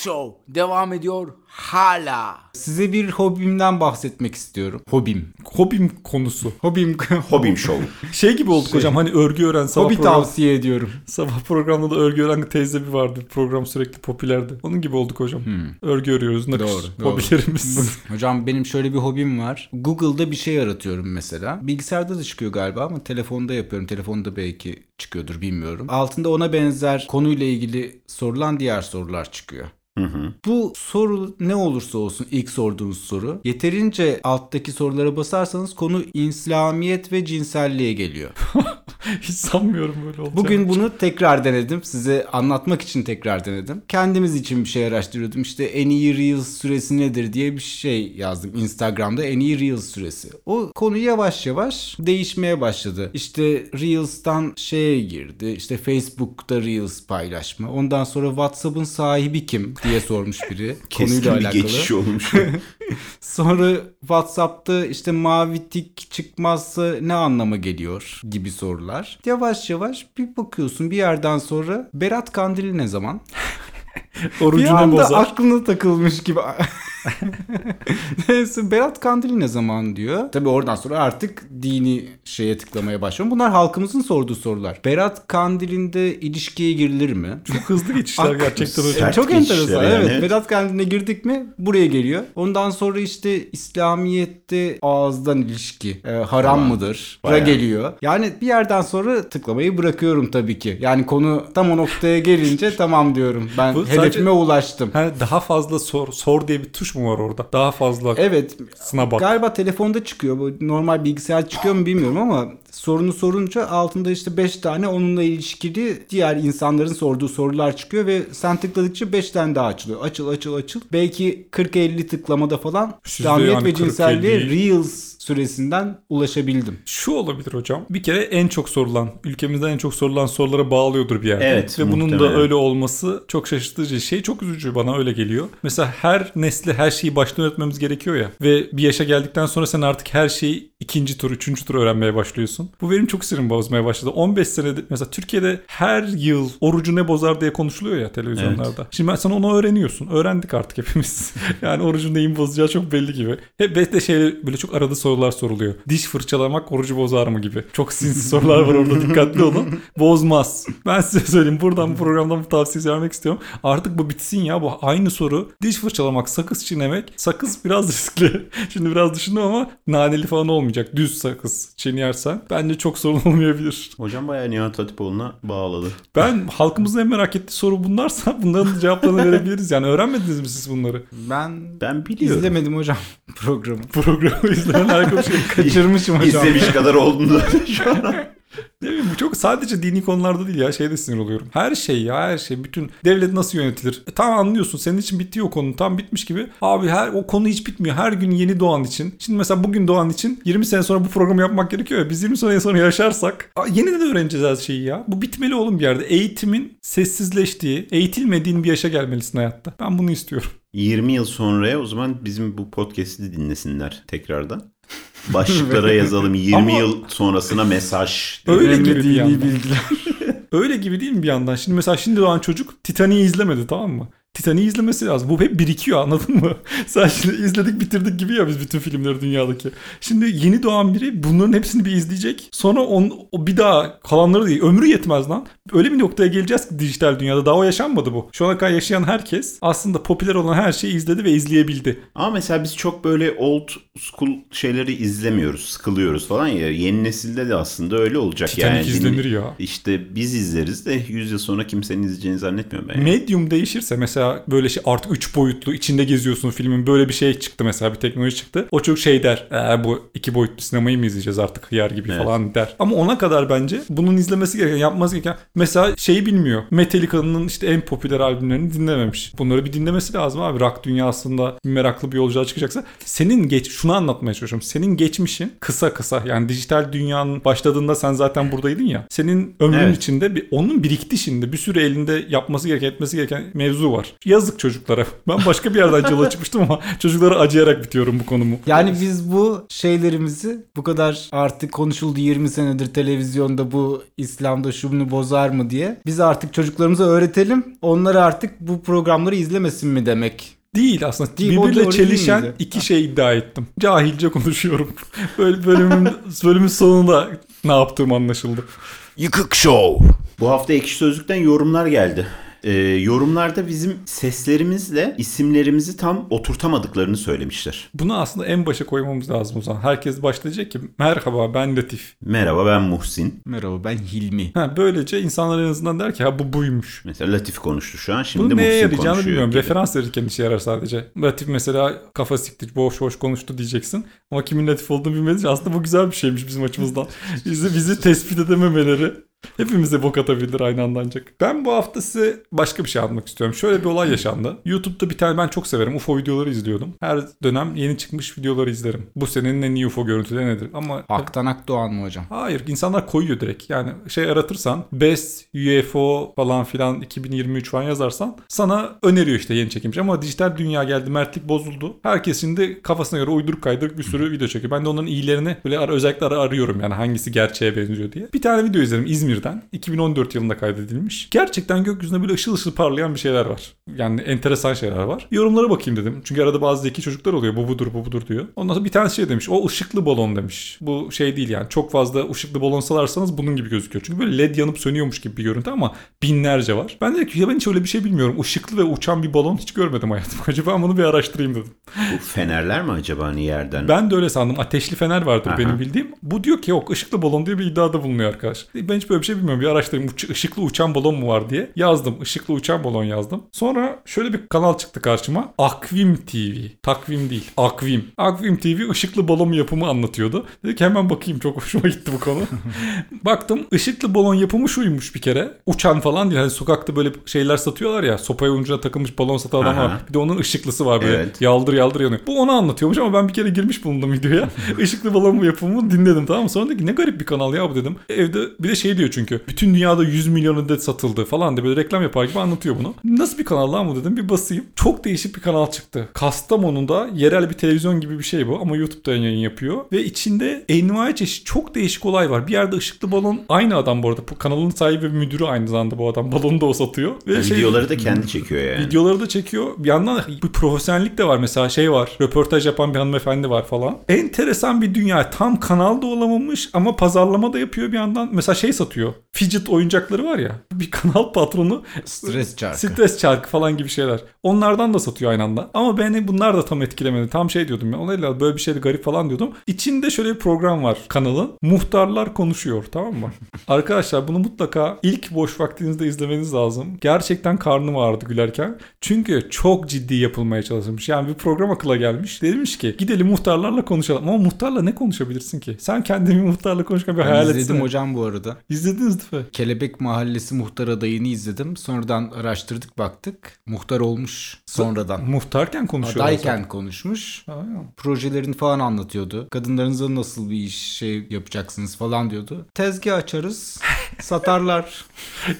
Show devam ediyor hala. Size bir hobimden bahsetmek istiyorum. Hobim. Hobim konusu. Hobim. Hobim Show. Şey gibi olduk hocam hani örgü öğren sabah Hobi program, tavsiye ediyorum. sabah programda da örgü öğren teyze bir vardı. Program sürekli popülerdi. Onun gibi olduk hocam. Örgü örüyoruz nakış. Doğru, doğru. Hobilerimiz. Hocam benim şöyle bir hobim var. Google'da bir şey aratıyorum mesela. Bilgisayarda da çıkıyor galiba ama telefonda yapıyorum. Telefonda belki çıkıyordur bilmiyorum. Altında ona benzer konuyla ilgili sorulan diğer sorular çıkıyor. Hı hı. Bu soru ne olursa olsun ilk sorduğunuz soru yeterince alttaki sorulara basarsanız konu İslamiyet ve cinselliğe geliyor. Hiç sanmıyorum böyle olacağını. Bugün bunu tekrar denedim. Size anlatmak için tekrar denedim. Kendimiz için bir şey araştırıyordum. İşte en iyi Reels süresi nedir diye bir şey yazdım Instagram'da en iyi Reels süresi. O konu yavaş yavaş değişmeye başladı. İşte Reels'tan şeye girdi. İşte Facebook'ta Reels paylaşma. Ondan sonra WhatsApp'ın sahibi kim diye sormuş biri. Keskin konuyla bir alakalı. geçiş olmuş. Sonra WhatsApp'ta işte mavi tik çıkmazsa ne anlama geliyor gibi sorular. Yavaş yavaş bir bakıyorsun bir yerden sonra Berat Kandili ne zaman? bir Orucunu anda aklına takılmış gibi. Neyse Berat Kandili ne zaman diyor. Tabi oradan sonra artık dini şeye tıklamaya başlıyorum. Bunlar halkımızın sorduğu sorular. Berat Kandili'nde ilişkiye girilir mi? Çok hızlı geçişler gerçekten hocam. Çok enteresan. yani. Evet. Vedat Kandili'ne girdik mi buraya geliyor. Ondan sonra işte İslamiyet'te ağızdan ilişki e, haram mıdır? Ra Bayağı. geliyor. Yani bir yerden sonra tıklamayı bırakıyorum tabii ki. Yani konu tam o noktaya gelince tamam diyorum. Ben Bu hedefime sadece- ulaştım. Ha, daha fazla sor. Sor diye bir tuş mu var orada? Daha fazla Evet. sına bak. Galiba telefonda çıkıyor. Bu normal bilgisayar çıkıyor mu bilmiyorum ama sorunu sorunca altında işte 5 tane onunla ilişkili diğer insanların sorduğu sorular çıkıyor ve sen tıkladıkça 5 tane daha açılıyor. Açıl açıl açıl. Belki 40-50 tıklamada falan Siz de İslamiyet yani ve cinselliğe 40-50 Reels süresinden ulaşabildim. Şu olabilir hocam. Bir kere en çok sorulan, ülkemizde en çok sorulan sorulara bağlıyordur bir yerde. Evet, Ve bunun da muhtemelen. öyle olması çok şaşırtıcı. Şey çok üzücü bana öyle geliyor. Mesela her nesle her şeyi baştan öğretmemiz gerekiyor ya. Ve bir yaşa geldikten sonra sen artık her şeyi ikinci tur, üçüncü tur öğrenmeye başlıyorsun. Bu benim çok sinirimi bozmaya başladı. 15 senede mesela Türkiye'de her yıl orucu ne bozar diye konuşuluyor ya televizyonlarda. Şimdi ben sen onu öğreniyorsun. Öğrendik artık hepimiz. yani orucun neyin bozacağı çok belli gibi. Hep de şey böyle çok arada sorular soruluyor. Diş fırçalamak orucu bozar mı gibi. Çok sinsi sorular var orada dikkatli olun. Bozmaz. Ben size söyleyeyim buradan bu programdan bu tavsiye vermek istiyorum. Artık bu bitsin ya bu aynı soru. Diş fırçalamak, sakız çiğnemek. Sakız biraz riskli. Şimdi biraz düşündüm ama naneli falan olmayacak. Düz sakız çiğnersen bence çok sorun olmayabilir. Hocam bayağı Nihat Hatipoğlu'na bağladı. Ben halkımızın en merak ettiği soru bunlarsa bunların cevaplarını verebiliriz. Yani öğrenmediniz mi siz bunları? Ben Ben biliyorum. izlemedim hocam programı. Programı izleyen bir şey. Kaçırmışım hocam. İzlemiş kadar oldun da şu an. Ne bileyim bu çok sadece dini konularda değil ya şeyde sinir oluyorum. Her şey ya her şey bütün devlet nasıl yönetilir? E, tamam anlıyorsun senin için bitti o konu tam bitmiş gibi. Abi her o konu hiç bitmiyor. Her gün yeni doğan için. Şimdi mesela bugün doğan için 20 sene sonra bu programı yapmak gerekiyor ya. Biz 20 sene sonra yaşarsak aa, yeniden öğreneceğiz her şeyi ya. Bu bitmeli oğlum bir yerde. Eğitimin sessizleştiği, eğitilmediğin bir yaşa gelmelisin hayatta. Ben bunu istiyorum. 20 yıl sonraya o zaman bizim bu podcast'i dinlesinler tekrardan. Başlıklara yazalım 20 Ama- yıl sonrasına mesaj. Öyle gibi yandan. bilgiler. Öyle gibi değil mi bir yandan? Şimdi mesela şimdi doğan çocuk Titanic'i izlemedi tamam mı? Titanic'i izlemesi lazım. Bu hep birikiyor anladın mı? Sen şimdi izledik bitirdik gibi ya biz bütün filmleri dünyadaki. Şimdi yeni doğan biri bunların hepsini bir izleyecek. Sonra on, o bir daha kalanları değil. Ömrü yetmez lan. Öyle bir noktaya geleceğiz ki dijital dünyada. Daha o yaşanmadı bu. Şu ana kadar yaşayan herkes aslında popüler olan her şeyi izledi ve izleyebildi. Ama mesela biz çok böyle old school şeyleri izlemiyoruz, sıkılıyoruz falan ya. Yeni nesilde de aslında öyle olacak Titanic yani. izlenir ya. İşte biz izleriz de 100 yıl sonra kimsenin izleyeceğini zannetmiyorum ben. yani. Medium değişirse mesela böyle şey artık 3 boyutlu içinde geziyorsun filmin böyle bir şey çıktı mesela bir teknoloji çıktı. O çok şey der. "Ee, bu iki boyutlu sinemayı mı izleyeceğiz artık hıyar gibi Evet. falan der. Ama ona kadar bence bunun izlemesi gereken yapması gereken mesela şeyi bilmiyor. Metallica'nın işte en popüler albümlerini dinlememiş. Bunları bir dinlemesi lazım abi. Rock dünyasında meraklı bir yolculuğa çıkacaksa senin geç şunu anlatmaya çalışıyorum. Senin geçmişin kısa kısa yani dijital dünyanın başladığında sen zaten buradaydın ya. Senin ömrün Evet. içinde bir onun birikti şimdi. Bir sürü elinde yapması gereken etmesi gereken mevzu var. Yazık çocuklara. Ben başka bir yerden yola çıkmıştım ama çocuklara acıyarak bitiyorum bu konumu. Yani biz bu şeylerimizi bu kadar artık konuşuldu 20 senedir televizyonda bu İslam'da şu bunu bozar mı diye. Biz artık çocuklarımıza öğretelim. Onları artık bu programları izlemesin mi demek. Değil aslında. Değil, Birbiriyle değil çelişen miydi? iki şey iddia ettim. Cahilce konuşuyorum. Böyle bölümün, bölümün sonunda ne yaptığım anlaşıldı. Yıkık Show. Bu hafta Ekşi Sözlük'ten yorumlar geldi. Ee, yorumlarda bizim seslerimizle isimlerimizi tam oturtamadıklarını söylemişler. Bunu aslında en başa koymamız lazım o zaman. Herkes başlayacak ki merhaba ben Latif. Merhaba ben Muhsin. Merhaba ben Hilmi. Ha, böylece insanlar en azından der ki ha bu buymuş. Mesela Latif konuştu şu an. Şimdi Bunu neye Muhsin yarayacağını konuşuyor. bilmiyorum. gibi. Referans verirken işe yarar sadece. Latif mesela kafa siktir boş boş konuştu diyeceksin. Ama kimin Latif olduğunu bilmediği için aslında bu güzel bir şeymiş bizim açımızdan. bizi, bizi tespit edememeleri hepimize bok atabilir aynı anda ancak. Ben bu hafta size başka bir şey anlatmak istiyorum. Şöyle bir olay yaşandı. YouTube'da bir tane ben çok severim. UFO videoları izliyordum. Her dönem yeni çıkmış videoları izlerim. Bu senenin en iyi UFO görüntüleri nedir? Ama Haktan Akdoğan mı hocam? Hayır insanlar koyuyor direkt. Yani şey aratırsan Best UFO falan filan 2023 falan yazarsan sana öneriyor işte yeni çekilmiş. Ama dijital dünya geldi mertlik bozuldu. Herkes şimdi kafasına göre uyduruk kaydırık bir sürü video çekiyor. Ben de onların iyilerini böyle ara, özellikle ara arıyorum yani hangisi gerçeğe benziyor diye. Bir tane video izledim İzmir'den. 2014 yılında kaydedilmiş. Gerçekten gökyüzünde böyle ışıl ışıl parlayan bir şeyler var. Yani enteresan şeyler var. Yorumlara bakayım dedim. Çünkü arada bazı zeki çocuklar oluyor. Bu budur bu budur diyor. Ondan sonra bir tane şey demiş. O ışıklı balon demiş. Bu şey değil yani. Çok fazla ışıklı balon salarsanız bunun gibi gözüküyor. Çünkü böyle led yanıp sönüyormuş gibi bir görüntü ama binlerce var. Ben dedim ki ya ben hiç öyle bir şey bilmiyorum. Işıklı ve uçan bir balon hiç görmedim hayatımda. Acaba ben bunu bir araştırayım dedim. Bu fenerler mi acaba hani yerden? Ben de öyle sandım. Ateşli fener vardır Aha. benim bildiğim. Bu diyor ki yok ışıklı balon diye bir iddiada bulunuyor arkadaş. Ben hiç böyle bir şey bilmiyorum. Bir araştırayım. Işıklı uçan balon mu var diye. Yazdım. Işıklı uçan balon yazdım. Sonra şöyle bir kanal çıktı karşıma. Akvim TV. Takvim değil. Akvim. Akvim TV ışıklı balon yapımı anlatıyordu. Dedik ki hemen bakayım. Çok hoşuma gitti bu konu. Baktım ışıklı balon yapımı şuymuş bir kere. Uçan falan değil. Hani sokakta böyle şeyler satıyorlar ya. Sopaya ucuna takılmış balon satan adam var. Bir de onun ışıklısı var böyle. Evet. Yaldır yaldır yanıyor. Bu onu anlatıyormuş ama ben bir kere girmiş bulundum videoya. Işıklı balon yapımını dinledim tamam mı? Sonra dedi ki ne garip bir kanal ya bu dedim. Evde bir de şey diyor çünkü. Bütün dünyada 100 milyon adet satıldı falan diye böyle reklam yapar gibi anlatıyor bunu. Nasıl bir kanal lan bu dedim. Bir basayım. Çok değişik bir kanal çıktı. Kastamonu'da yerel bir televizyon gibi bir şey bu ama YouTube'da yayın yapıyor. Ve içinde envai çeşit çok değişik olay var. Bir yerde ışıklı balon aynı adam bu arada. Bu kanalın sahibi ve müdürü aynı zamanda bu adam. Balonu da o satıyor. Ve şey- Videoları da kendi çekiyor yani. Videoları da çekiyor. Bir yandan bir profesyonellik de var. Mesela şey var. Röportaj yapan bir hanımefendi var falan. Enteresan bir dünya. Tam kanalda olamamış ama pazarlama da yapıyor bir yandan. Mesela şey satıyor. Satıyor. Fidget oyuncakları var ya. Bir kanal patronu Stres çarkı. Stres çarkı falan gibi şeyler. Onlardan da satıyor aynı anda. Ama beni bunlar da tam etkilemedi. Tam şey diyordum ya. Olayla böyle bir şey de garip falan diyordum. İçinde şöyle bir program var kanalın. Muhtarlar konuşuyor tamam mı? Arkadaşlar bunu mutlaka ilk boş vaktinizde izlemeniz lazım. Gerçekten karnım ağrıdı gülerken. Çünkü çok ciddi yapılmaya çalışılmış. Yani bir program akıla gelmiş. Demiş ki gidelim muhtarlarla konuşalım. Ama muhtarla ne konuşabilirsin ki? Sen kendini muhtarla konuşmak bir Ben hayal izledim etsene. hocam bu arada. İzlediniz değil mi? Kelebek Mahallesi muhtar adayını izledim. Sonradan araştırdık baktık. Muhtar olmuş sonradan. Muhtarken konuşuyorlar. Adayken konuşmuş. Aynen. Projelerini falan anlatıyordu. Kadınlarınıza nasıl bir iş şey yapacaksınız falan diyordu. Tezgah açarız. satarlar.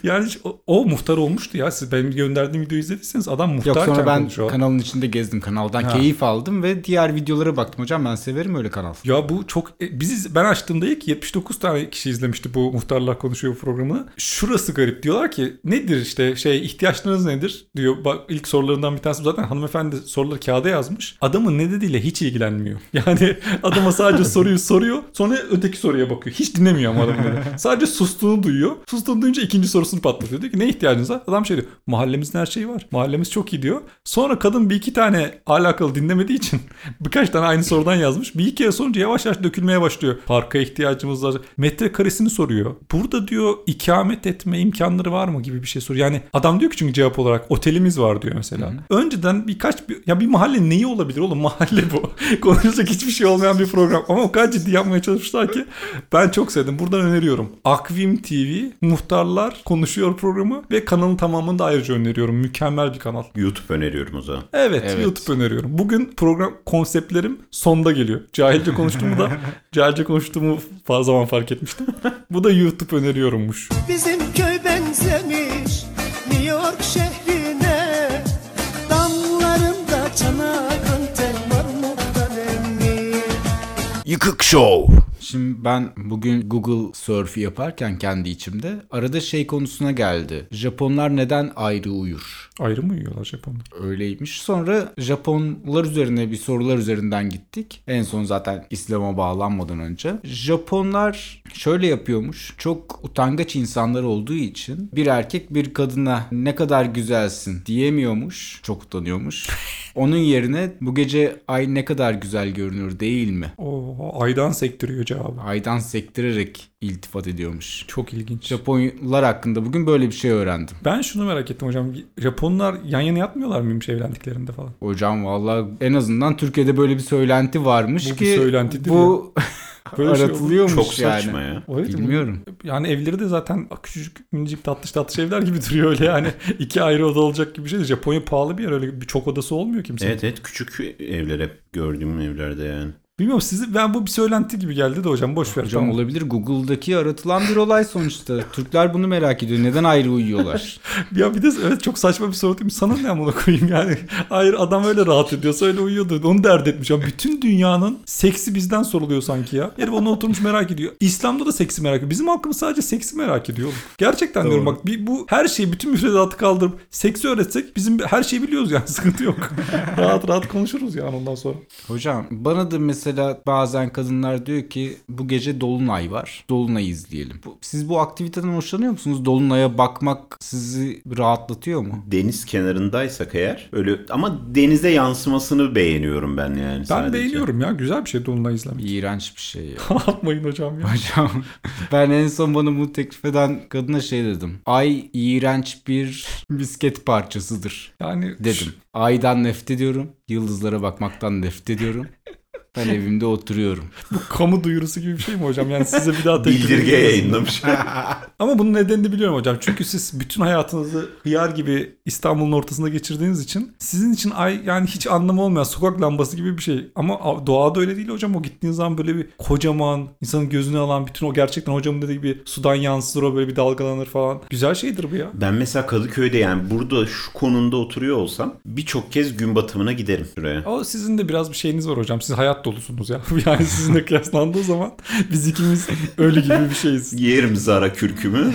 Yani o, o muhtar olmuştu ya. Siz benim gönderdiğim videoyu izlediyseniz adam Yok muhtarken sonra ben konuşuyor. kanalın içinde gezdim. Kanaldan Ha. keyif aldım ve diğer videolara baktım. Hocam ben severim öyle kanal. Ya bu çok e, biz ben açtığımda ilk 79 tane kişi izlemişti bu muhtarlar konuşuyor programını. Şurası garip diyorlar ki nedir işte şey ihtiyaçlarınız nedir diyor. Bak ilk sorularından bir tanesi zaten hanımefendi soruları kağıda yazmış. Adamın ne dediğiyle hiç ilgilenmiyor. Yani adama sadece soruyu soruyor sonra öteki soruya bakıyor. Hiç dinlemiyor ama böyle. Sadece sustuğunu duyuyor. Sustuğunu duyunca ikinci sorusunu patlatıyor. Diyor ki ne ihtiyacınız var? Adam şey diyor mahallemizin her şeyi var. Mahallemiz çok iyi diyor. Sonra kadın bir iki tane alakalı dinlemediği için birkaç tane aynı sorudan yazmış. Bir iki kere sorunca yavaş yavaş dökülmeye başlıyor. Parka ihtiyacımız var. Metrekaresini soruyor. Burada diyor ikamet etme imkanları var mı gibi bir şey soruyor. Yani adam diyor ki çünkü cevap olarak otelimiz var diyor mesela. Önceden birkaç bir, ya bir mahalle neyi olabilir oğlum mahalle bu. Konuşacak hiçbir şey olmayan bir program. Ama o kadar ciddi yapmaya çalışmışlar ki ben çok sevdim. Buradan öneriyorum. Akvim TV Muhtarlar Konuşuyor programı ve kanalın tamamını da ayrıca öneriyorum. Mükemmel bir kanal. YouTube öneriyorum o zaman. Evet, Evet. YouTube öneriyorum. Bugün program konseptlerim sonda geliyor. Cahilce konuştuğumu da cahilce konuştuğumu fazla zaman fark etmiştim. Bu da YouTube öneriyorummuş. Bizim köy benzemiş New York şehrine Damlarında çanakın tel var muhteremmi Yıkık Show. Şimdi ben bugün Google Surf'ü yaparken kendi içimde arada şey konusuna geldi. Japonlar neden ayrı uyur? Ayrı mı uyuyorlar Japonlar? Öyleymiş. Sonra Japonlar üzerine bir sorular üzerinden gittik. En son zaten İslam'a bağlanmadan önce. Japonlar şöyle yapıyormuş. Çok utangaç insanlar olduğu için bir erkek bir kadına ne kadar güzelsin diyemiyormuş. Çok utanıyormuş. Onun yerine bu gece ay ne kadar güzel görünür değil mi? O aydan sektiriyor cevabı. Aydan sektirerek iltifat ediyormuş. Çok ilginç. Japonlar hakkında bugün böyle bir şey öğrendim. Ben şunu merak ettim hocam. Japonlar yan yana yatmıyorlar mıymış evlendiklerinde falan? Hocam valla en azından Türkiye'de böyle bir söylenti varmış Bu bir ki söylentidir bu Böyle şey aratılıyormuş Çok yani. saçma ya. O evet, Bilmiyorum. Yani evleri de zaten küçücük minicik tatlış tatlış evler gibi duruyor öyle yani. iki ayrı oda olacak gibi bir şey. Japonya pahalı bir yer öyle bir çok odası olmuyor kimsenin. Evet evet küçük evler hep gördüğüm evlerde yani. Bilmiyorum sizi ben bu bir söylenti gibi geldi de hocam boş ver. Hocam tamam. olabilir Google'daki aratılan bir olay sonuçta. Türkler bunu merak ediyor. Neden ayrı uyuyorlar? Ya bir de evet çok saçma bir soru değil? Sana ne amına koyayım yani. Hayır adam öyle rahat ediyorsa öyle uyuyordu. Onu dert etmiş. Ya bütün dünyanın seksi bizden soruluyor sanki ya. Herif onu oturmuş merak ediyor. İslam'da da seksi merak ediyor. Bizim halkımız sadece seksi merak ediyor oğlum. Gerçekten diyorum bak bir, bu her şeyi bütün müfredatı kaldırıp seksi öğretsek bizim her şeyi biliyoruz yani sıkıntı yok. rahat rahat konuşuruz yani ondan sonra. Hocam bana da mesela bazen kadınlar diyor ki bu gece dolunay var. Dolunay izleyelim. Bu- Siz bu aktiviteden hoşlanıyor musunuz? Dolunaya bakmak sizi rahatlatıyor mu? Deniz kenarındaysak eğer öyle ama denize yansımasını beğeniyorum ben yani Ben sadece. beğeniyorum ya. Güzel bir şey Dolunay izlemek. İğrenç bir şey ya. Yapmayın hocam ya. Hocam ben en son bana bunu teklif eden kadına şey dedim. Ay iğrenç bir misket parçasıdır Yani dedim. Aydan nefret ediyorum. Yıldızlara bakmaktan nefret ediyorum. Ben evimde oturuyorum. kamu duyurusu gibi bir şey mi hocam? Yani size bir daha teklif Bildirge yayınlamış. Ama bunun nedenini biliyorum hocam. Çünkü siz bütün hayatınızı hıyar gibi İstanbul'un ortasında geçirdiğiniz için sizin için ay yani hiç anlamı olmayan sokak lambası gibi bir şey. Ama doğada öyle değil hocam. O gittiğiniz zaman böyle bir kocaman insanın gözünü alan bütün o gerçekten hocamın dediği gibi sudan yansır o böyle bir dalgalanır falan. Güzel şeydir bu ya. Ben mesela Kadıköy'de yani burada şu konumda oturuyor olsam birçok kez gün batımına giderim şuraya. O sizin de biraz bir şeyiniz var hocam. Siz hayat dolusunuz ya. Yani sizinle kıyaslandığı zaman biz ikimiz öyle gibi bir şeyiz. Yerim Zara kürkümü.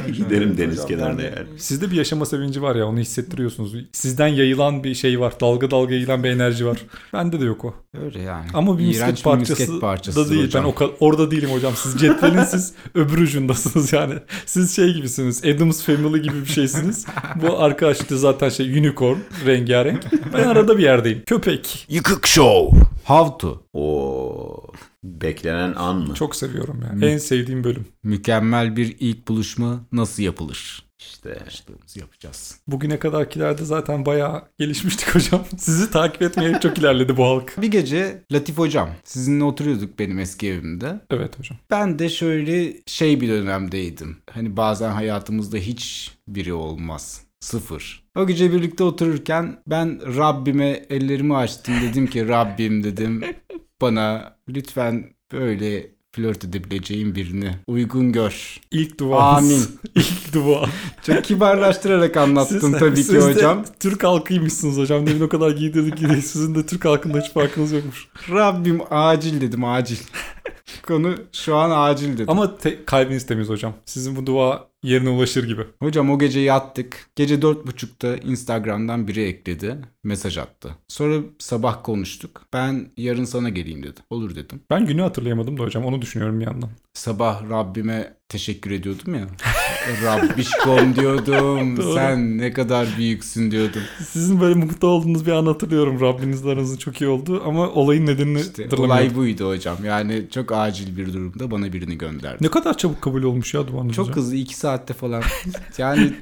Giderim deniz Hocam, kenarına yani yani. Sizde bir yaşama sevinci var ya onu hissettiriyorsunuz. Sizden yayılan bir şey var. Dalga dalga yayılan bir enerji var. Bende de yok o. Öyle yani. Ama bir İğrenç misket parçası, misket parçasıdır da değil. hocam. Ben o orada değilim hocam. Siz cetvelin siz öbür ucundasınız yani. Siz şey gibisiniz. Adams Family gibi bir şeysiniz. Bu arkadaş işte zaten şey unicorn rengarenk. Ben arada bir yerdeyim. Köpek. Yıkık Show. How to. O beklenen an mı? Çok seviyorum yani. En sevdiğim bölüm. Mükemmel bir ilk buluşma nasıl yapılır? İşte Başlığımızı yapacağız. Bugüne kadarkilerde zaten bayağı gelişmiştik hocam. Sizi takip etmeye çok ilerledi bu halk. Bir gece Latif hocam sizinle oturuyorduk benim eski evimde. Evet hocam. Ben de şöyle şey bir dönemdeydim. Hani bazen hayatımızda hiç biri olmaz. Sıfır. O gece birlikte otururken ben Rabbime ellerimi açtım. Dedim ki Rabbim dedim bana lütfen böyle flört edebileceğim birini uygun gör. İlk duamız. Amin. İlk dua. Çok kibarlaştırarak anlattım tabii ki siz de hocam. Türk halkıymışsınız hocam. Demin o kadar giydirdik ki sizin de Türk halkında hiç farkınız yokmuş. Rabbim acil dedim acil. Konu şu an acil dedim. Ama te- kalbiniz temiz hocam. Sizin bu dua yerine ulaşır gibi. Hocam o gece yattık. Gece dört buçukta Instagram'dan biri ekledi. Mesaj attı. Sonra sabah konuştuk. Ben yarın sana geleyim dedi. Olur dedim. Ben günü hatırlayamadım da hocam. Onu düşünüyorum bir yandan. Sabah Rabbime teşekkür ediyordum ya. Rabbişkom diyordum. Sen ne kadar büyüksün diyordum. Sizin böyle mutlu olduğunuz bir an hatırlıyorum. Rabbinizle aranızın çok iyi oldu ama olayın nedenini İşte olay buydu hocam. Yani çok acil bir durumda bana birini gönderdi. Ne kadar çabuk kabul olmuş ya duanız Çok hocam. hızlı 2 saatte falan. Yani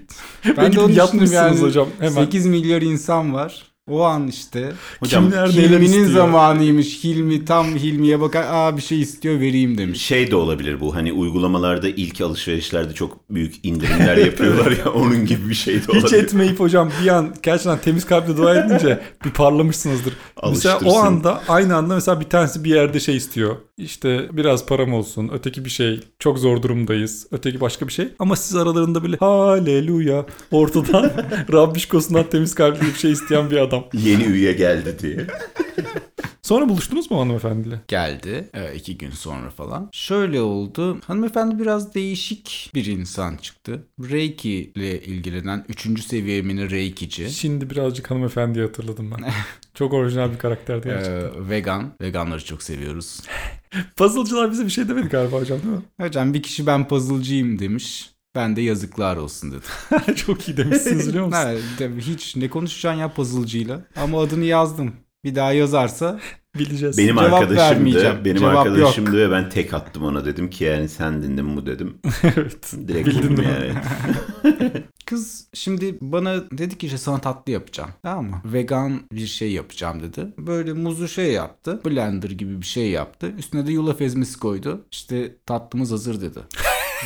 Ben ben de onu düşündüm yani. hocam, hemen. 8 milyar insan var. O an işte. hocam Kimler Hilmi'nin zamanıymış. Hilmi tam Hilmi'ye bakar. Aa bir şey istiyor vereyim demiş. şey de olabilir bu. Hani uygulamalarda ilk alışverişlerde çok büyük indirimler yapıyorlar ya onun gibi bir şey de olabilir. Hiç etmeyip hocam bir an gerçekten temiz kalple dua edince bir parlamışsınızdır. Mesela o anda aynı anda mesela bir tanesi bir yerde şey istiyor. İşte biraz param olsun. Öteki bir şey. Çok zor durumdayız. Öteki başka bir şey. Ama siz aralarında böyle haleluya ortadan Rabbişkosundan temiz kalpli bir şey isteyen bir adam. Yeni üye geldi diye. Sonra buluştunuz mu hanımefendiyle? Geldi e, iki gün sonra falan. Şöyle oldu. Hanımefendi biraz değişik bir insan çıktı. Reiki ile ilgilenen 3. seviyemin Reikici. Şimdi birazcık hanımefendiyi hatırladım ben. Çok orijinal bir karakterdi gerçekten. Ee, vegan. Veganları çok seviyoruz. Puzzle'cılar bize bir şey demedi galiba hocam değil mi? Hocam bir kişi ben puzzle'cıyım demiş. Ben de yazıklar olsun dedim. Çok iyi demişsiniz biliyor musun? Tabii hiç ne konuşacaksın ya puzzle'cıyla. Ama adını yazdım. Bir daha yazarsa Bileceğiz. Benim Cevap arkadaşımdı. vermeyeceğim. Benim Cevap arkadaşımdı ve ben tek attım ona dedim ki yani sen dinledin mi dedim. evet. Direkt Bildin mi? yani. Kız şimdi bana dedi ki işte sana tatlı yapacağım. Tamam mı? Vegan bir şey yapacağım dedi. Böyle muzlu şey yaptı. Blender gibi bir şey yaptı. Üstüne de yulaf ezmesi koydu. İşte tatlımız hazır dedi.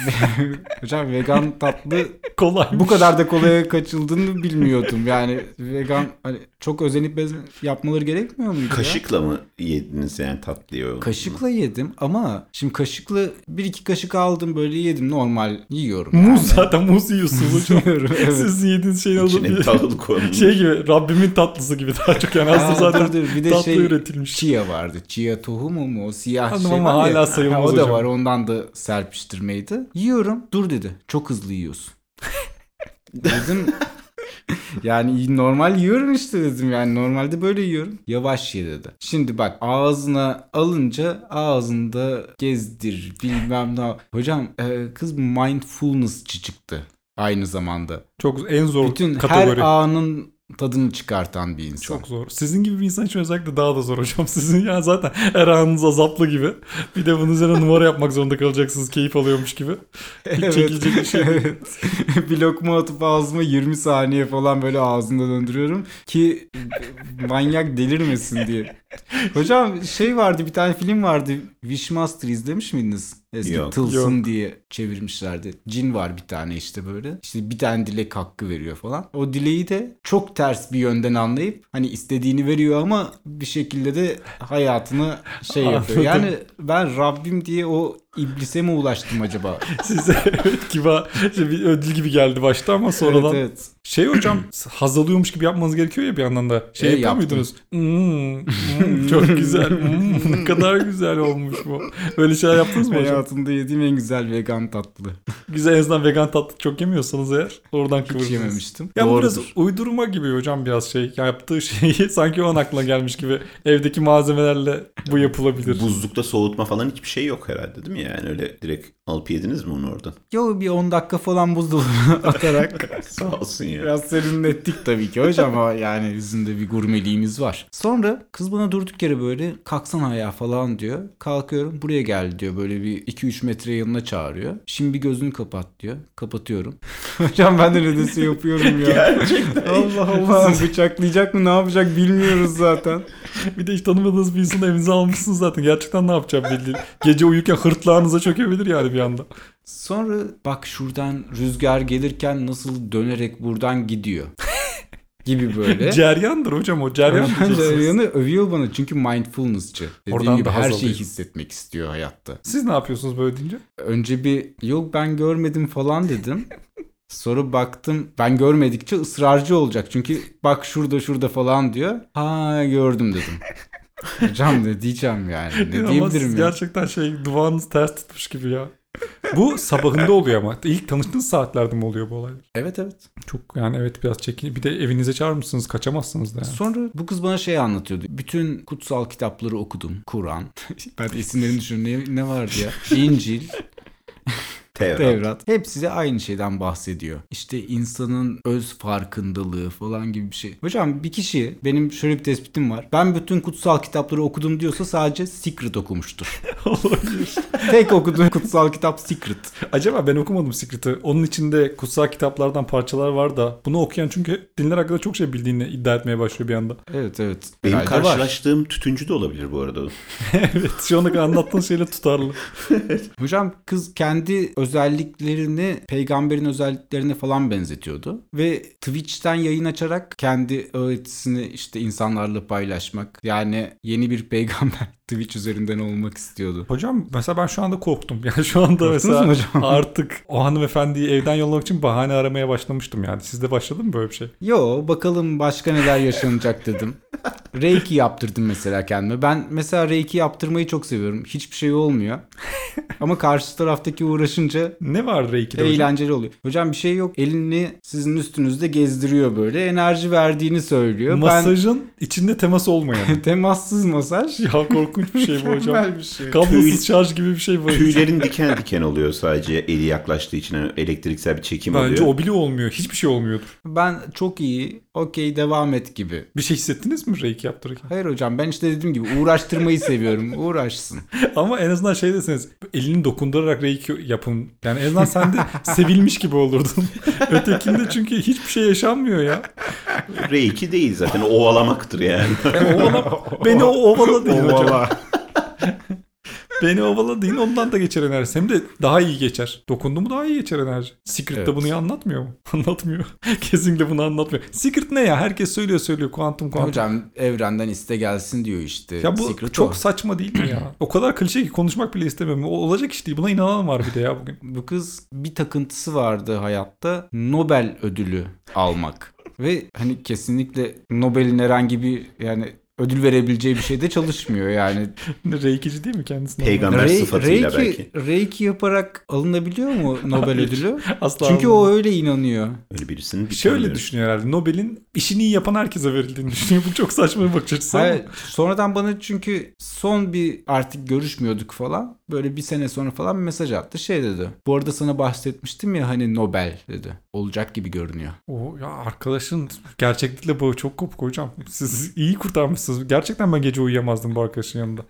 Hocam vegan tatlı Kolay. bu kadar da kolaya kaçıldığını bilmiyordum. Yani vegan hani çok özenip bez- yapmaları gerekmiyor muydu ya? Kaşıkla mı yediniz yani tatlıyı? o? Kaşıkla yedim ama şimdi kaşıkla bir iki kaşık aldım böyle yedim normal yiyorum. Muz yani. zaten muz yiyorsunuz hocam. Yiyorum, evet. Sizin yediğiniz şeyin adı İçine bir tahıl konmuş. şey gibi Rabbimin tatlısı gibi daha çok yani aslında Aa, zaten dur, dur. Bir de tatlı şey üretilmiş. chia vardı. Chia tohumu mu? O siyah Anladım şey ama var ya. hala sayılmaz Ha, O da hocam. var. Ondan da serpiştirmeydi. Yiyorum. Dur dedi. Çok hızlı yiyorsun. dedim yani normal yiyorum işte dedim yani normalde böyle yiyorum. Yavaş ye dedi. Şimdi bak ağzına alınca ağzında gezdir bilmem ne. Hocam e, kız mindfulnessçı çıktı aynı zamanda. Çok en zor Bütün kategori. her anın tadını çıkartan bir insan. Çok zor. Sizin gibi bir insan için özellikle daha da zor hocam. Sizin ya zaten her anınız azaplı gibi. Bir de bunun üzerine numara yapmak zorunda kalacaksınız keyif alıyormuş gibi. Hiç çekilecek bir şey. evet. bir lokma atıp ağzıma 20 saniye falan böyle ağzımda döndürüyorum ki manyak delirmesin diye. Hocam şey vardı bir tane film vardı Wishmaster izlemiş miydiniz? Eski Yok. Tılsım Yok. diye çevirmişlerdi. Cin var bir tane işte böyle. İşte bir tane dilek hakkı veriyor falan. O dileği de çok ters bir yönden anlayıp hani istediğini veriyor ama bir şekilde de hayatını şey yapıyor. Yani ben Rabbim diye o iblise mi ulaştım acaba? Size evet gibi şey, bir ödül gibi geldi başta ama sonradan Evet, evet. şey hocam haz alıyormuş gibi yapmanız gerekiyor ya bir yandan da. Şey E, yapıyor yaptım. muydunuz? Hmm, çok güzel. Hmm, ne kadar güzel olmuş bu. Böyle şeyler yaptınız mı hocam? Hayatımda yediğim en güzel vegan tatlı. Güzel en azından vegan tatlı çok yemiyorsanız eğer oradan Hiç kıvırdınız. yememiştim. Ya Doğrudur. biraz uydurma gibi hocam biraz şey. Ya yaptığı şeyi sanki o an aklına gelmiş gibi. Evdeki malzemelerle bu yapılabilir. Buzlukta soğutma falan hiçbir şey yok herhalde değil mi? Yani öyle direkt alıp yediniz mi onu oradan? Yo bir 10 dakika falan buzdolabına atarak Sağ olsun ya. biraz serinlettik tabii ki hocam ama yani bizim de bir gurmeliğimiz var. Sonra kız bana durduk yere böyle kalksana ayağa falan diyor. Kalkıyorum buraya gel diyor böyle bir 2-3 metre yanına çağırıyor. Şimdi bir gözünü kapat diyor. Kapatıyorum. hocam ben de nedense yapıyorum ya. Gerçekten. Allah Allah bıçaklayacak mı ne yapacak bilmiyoruz zaten. Bir de hiç tanımadığınız bir insanı evinize almışsınız zaten. Gerçekten ne yapacağım belli. Gece uyurken hırtlağınıza çökebilir yani bir anda. Sonra bak şuradan rüzgar gelirken nasıl dönerek buradan gidiyor. gibi böyle. Ceryandır hocam o. Ceryan. Ceryan'ı övüyor bana çünkü mindfulnessçı. Dediğim Oradan gibi her şeyi hissetmek istiyor hayatta. Siz ne yapıyorsunuz böyle deyince? Önce bir yok ben görmedim falan dedim. Sonra baktım ben görmedikçe ısrarcı olacak. Çünkü bak şurada şurada falan diyor. Ha gördüm dedim. Hocam ne diyeceğim yani. Ne diyebilirim ya. gerçekten şey duvağınız ters tutmuş gibi ya. Bu sabahında oluyor ama. İlk tanıştığınız saatlerde mi oluyor bu olaylar? Evet evet. Çok yani evet biraz çekin. Bir de evinize çağırmışsınız kaçamazsınız da yani. Sonra bu kız bana şey anlatıyordu. Bütün kutsal kitapları okudum. Kur'an. ben de isimlerini düşünüyorum. Ne, ne vardı ya? İncil, Tevrat. Tevrat. Hepsi de aynı şeyden bahsediyor. İşte insanın öz farkındalığı falan gibi bir şey. Hocam bir kişi benim şöyle bir tespitim var. Ben bütün kutsal kitapları okudum diyorsa sadece Secret okumuştur. Olabilir. Tek okuduğum kutsal kitap Secret. Acaba ben okumadım Secret'ı. Onun içinde kutsal kitaplardan parçalar var da bunu okuyan çünkü dinler hakkında çok şey bildiğini iddia etmeye başlıyor bir anda. Evet evet. Benim Herhalde var. karşılaştığım tütüncü de olabilir bu arada. evet şu ana kadar anlattığın şeyle tutarlı. Hocam kız kendi özelliklerini peygamberin özelliklerine falan benzetiyordu. Ve Twitch'ten yayın açarak kendi öğretisini işte insanlarla paylaşmak. Yani yeni bir peygamber Twitch üzerinden olmak istiyordu. Hocam mesela ben şu anda korktum. Yani şu anda Korktunuz mesela mu hocam? artık o hanımefendiyi evden yollamak için bahane aramaya başlamıştım yani. Sizde başladı mı böyle bir şey? Yo bakalım başka neler yaşanacak dedim. Reiki yaptırdım mesela kendime. Ben mesela Reiki yaptırmayı çok seviyorum. Hiçbir şey olmuyor. Ama karşı taraftaki uğraşınca Ne var Reiki'de hocam? eğlenceli oluyor. Hocam bir şey yok. Elini sizin üstünüzde gezdiriyor böyle. Enerji verdiğini söylüyor. Masajın içinde temas olmayan. Ben temassız masaj. ya korkunç bir şey bu hocam. Mükemmel bir şey. Kablosuz Tüy- şarj gibi bir şey bu. Tüylerin diken diken oluyor sadece eli yaklaştığı için yani elektriksel bir çekim Bence oluyor. o bile olmuyor. Hiçbir şey olmuyordur. Ben çok iyi. Okey devam et gibi. Bir şey hissettiniz mi Reiki yaptırırken? Hayır hocam ben işte dediğim gibi uğraştırmayı seviyorum. Uğraşsın. Ama en azından şey deseniz elini dokundurarak Reiki yapın. Yani en azından sen de sevilmiş gibi olurdun. Ötekinde çünkü hiçbir şey yaşanmıyor ya. Reiki değil zaten ovalamaktır yani. Ovala, beni o ovala deyin hocam. Ovala. Beni ovala deyin ondan da geçer enerji. Hem de daha iyi geçer. Dokundu mu daha iyi geçer enerji. Secret de Evet. bunu anlatmıyor mu? Anlatmıyor. Kesinlikle bunu anlatmıyor. Secret ne ya? Herkes söylüyor söylüyor. Kuantum kuantum. Hocam evrenden iste gelsin diyor işte. Ya bu Secret çok o. saçma değil mi ya? O kadar klişe ki konuşmak bile istemiyorum. O olacak iş değil. Buna inanan var bir de ya bugün. Bu kız bir takıntısı vardı hayatta. Nobel ödülü almak. Ve hani kesinlikle Nobel'in herhangi bir yani ödül verebileceği bir şeyde çalışmıyor yani. Reikici değil mi kendisi? Peygamber Re- sıfatıyla Reiki, belki. Reiki yaparak alınabiliyor mu Nobel ödülü? Asla Çünkü olmaz. o öyle inanıyor. Öyle birisinin bir Şöyle tanıyorum. düşünüyor herhalde. Nobel'in işini iyi yapan herkese verildiğini düşünüyor. Bu çok saçma bir bakış açısı ama. Hayır, sonradan bana çünkü son bir artık görüşmüyorduk falan. Böyle bir sene sonra falan mesaj attı. Şey dedi. Bu arada sana bahsetmiştim ya hani Nobel dedi. Olacak gibi görünüyor. O ya arkadaşın gerçeklikle bağı çok kopuk hocam. Siz iyi kurtarmışsınız. Gerçekten ben gece uyuyamazdım bu arkadaşın yanında.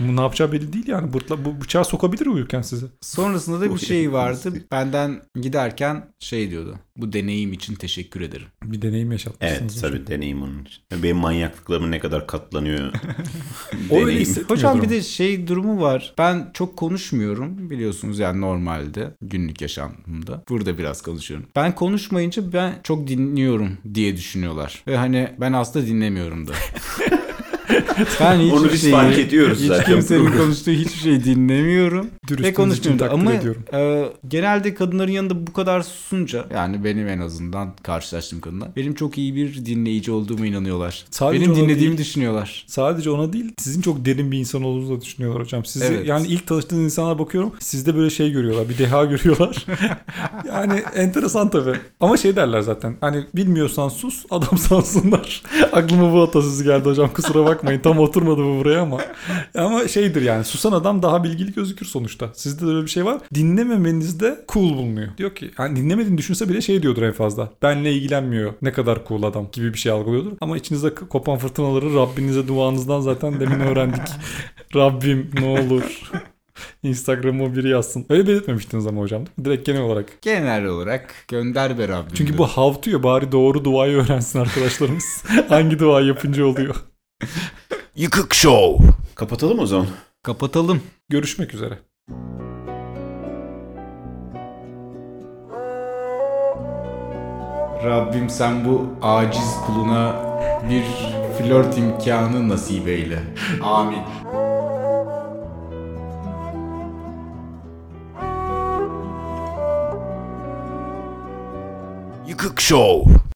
Bu ne yapacağı belli değil yani. Bırtla, bu bıçağı sokabilir uyurken size. Sonrasında da bir şey vardı. Benden giderken şey diyordu. Bu deneyim için teşekkür ederim. Bir deneyim yaşatmışsınız. Evet tabii deneyim onun için. Benim manyaklıklarım ne kadar katlanıyor. O öyle Hocam bir de şey durumu var. Ben çok konuşmuyorum biliyorsunuz yani normalde günlük yaşantımda. Burada biraz konuşuyorum. Ben konuşmayınca ben çok dinliyorum diye düşünüyorlar. Ve hani ben aslında dinlemiyorum da. Ben hiçbir Onu biz şeyi- fark ediyoruz hiç zaten. kimsenin konuştuğu hiçbir şey dinlemiyorum. Ve konuşmuyorum da. Ama ediyorum. e, genelde kadınların yanında bu kadar susunca yani benim en azından karşılaştığım kadınlar benim çok iyi bir dinleyici olduğuma inanıyorlar. Sadece benim dinlediğimi değil. düşünüyorlar. Sadece ona değil sizin çok derin bir insan olduğunuzu da düşünüyorlar hocam. Sizi Evet. yani ilk tanıştığınız insanlara bakıyorum sizde böyle şey görüyorlar bir deha görüyorlar. yani enteresan tabii. Ama şey derler zaten hani bilmiyorsan sus adam sansınlar. Aklıma bu atasözü geldi hocam kusura bakmayın tam oturmadı bu buraya ama. Ama şeydir yani susan adam daha bilgili gözükür sonuçta. Sizde de öyle bir şey var. Dinlememenizde cool bulunuyor. Diyor ki yani dinlemediğini düşünse bile şey diyordur en fazla. Benle ilgilenmiyor. Ne kadar cool adam gibi bir şey algılıyordur. Ama içinizde kopan fırtınaları Rabbinize duanızdan zaten demin öğrendik. Rabbim ne olur. Instagram'ı biri yazsın. Öyle belirtmemiştiniz ama hocam. Direkt genel olarak. Genel olarak gönder be Rabbim. Çünkü bu havtıyor. Bari doğru duayı öğrensin arkadaşlarımız. Hangi dua yapınca oluyor. Yıkık Show. Kapatalım o zaman. Kapatalım. Görüşmek üzere. Rabbim sen bu aciz kuluna bir flört imkanı nasip eyle. Amin. Yıkık Show.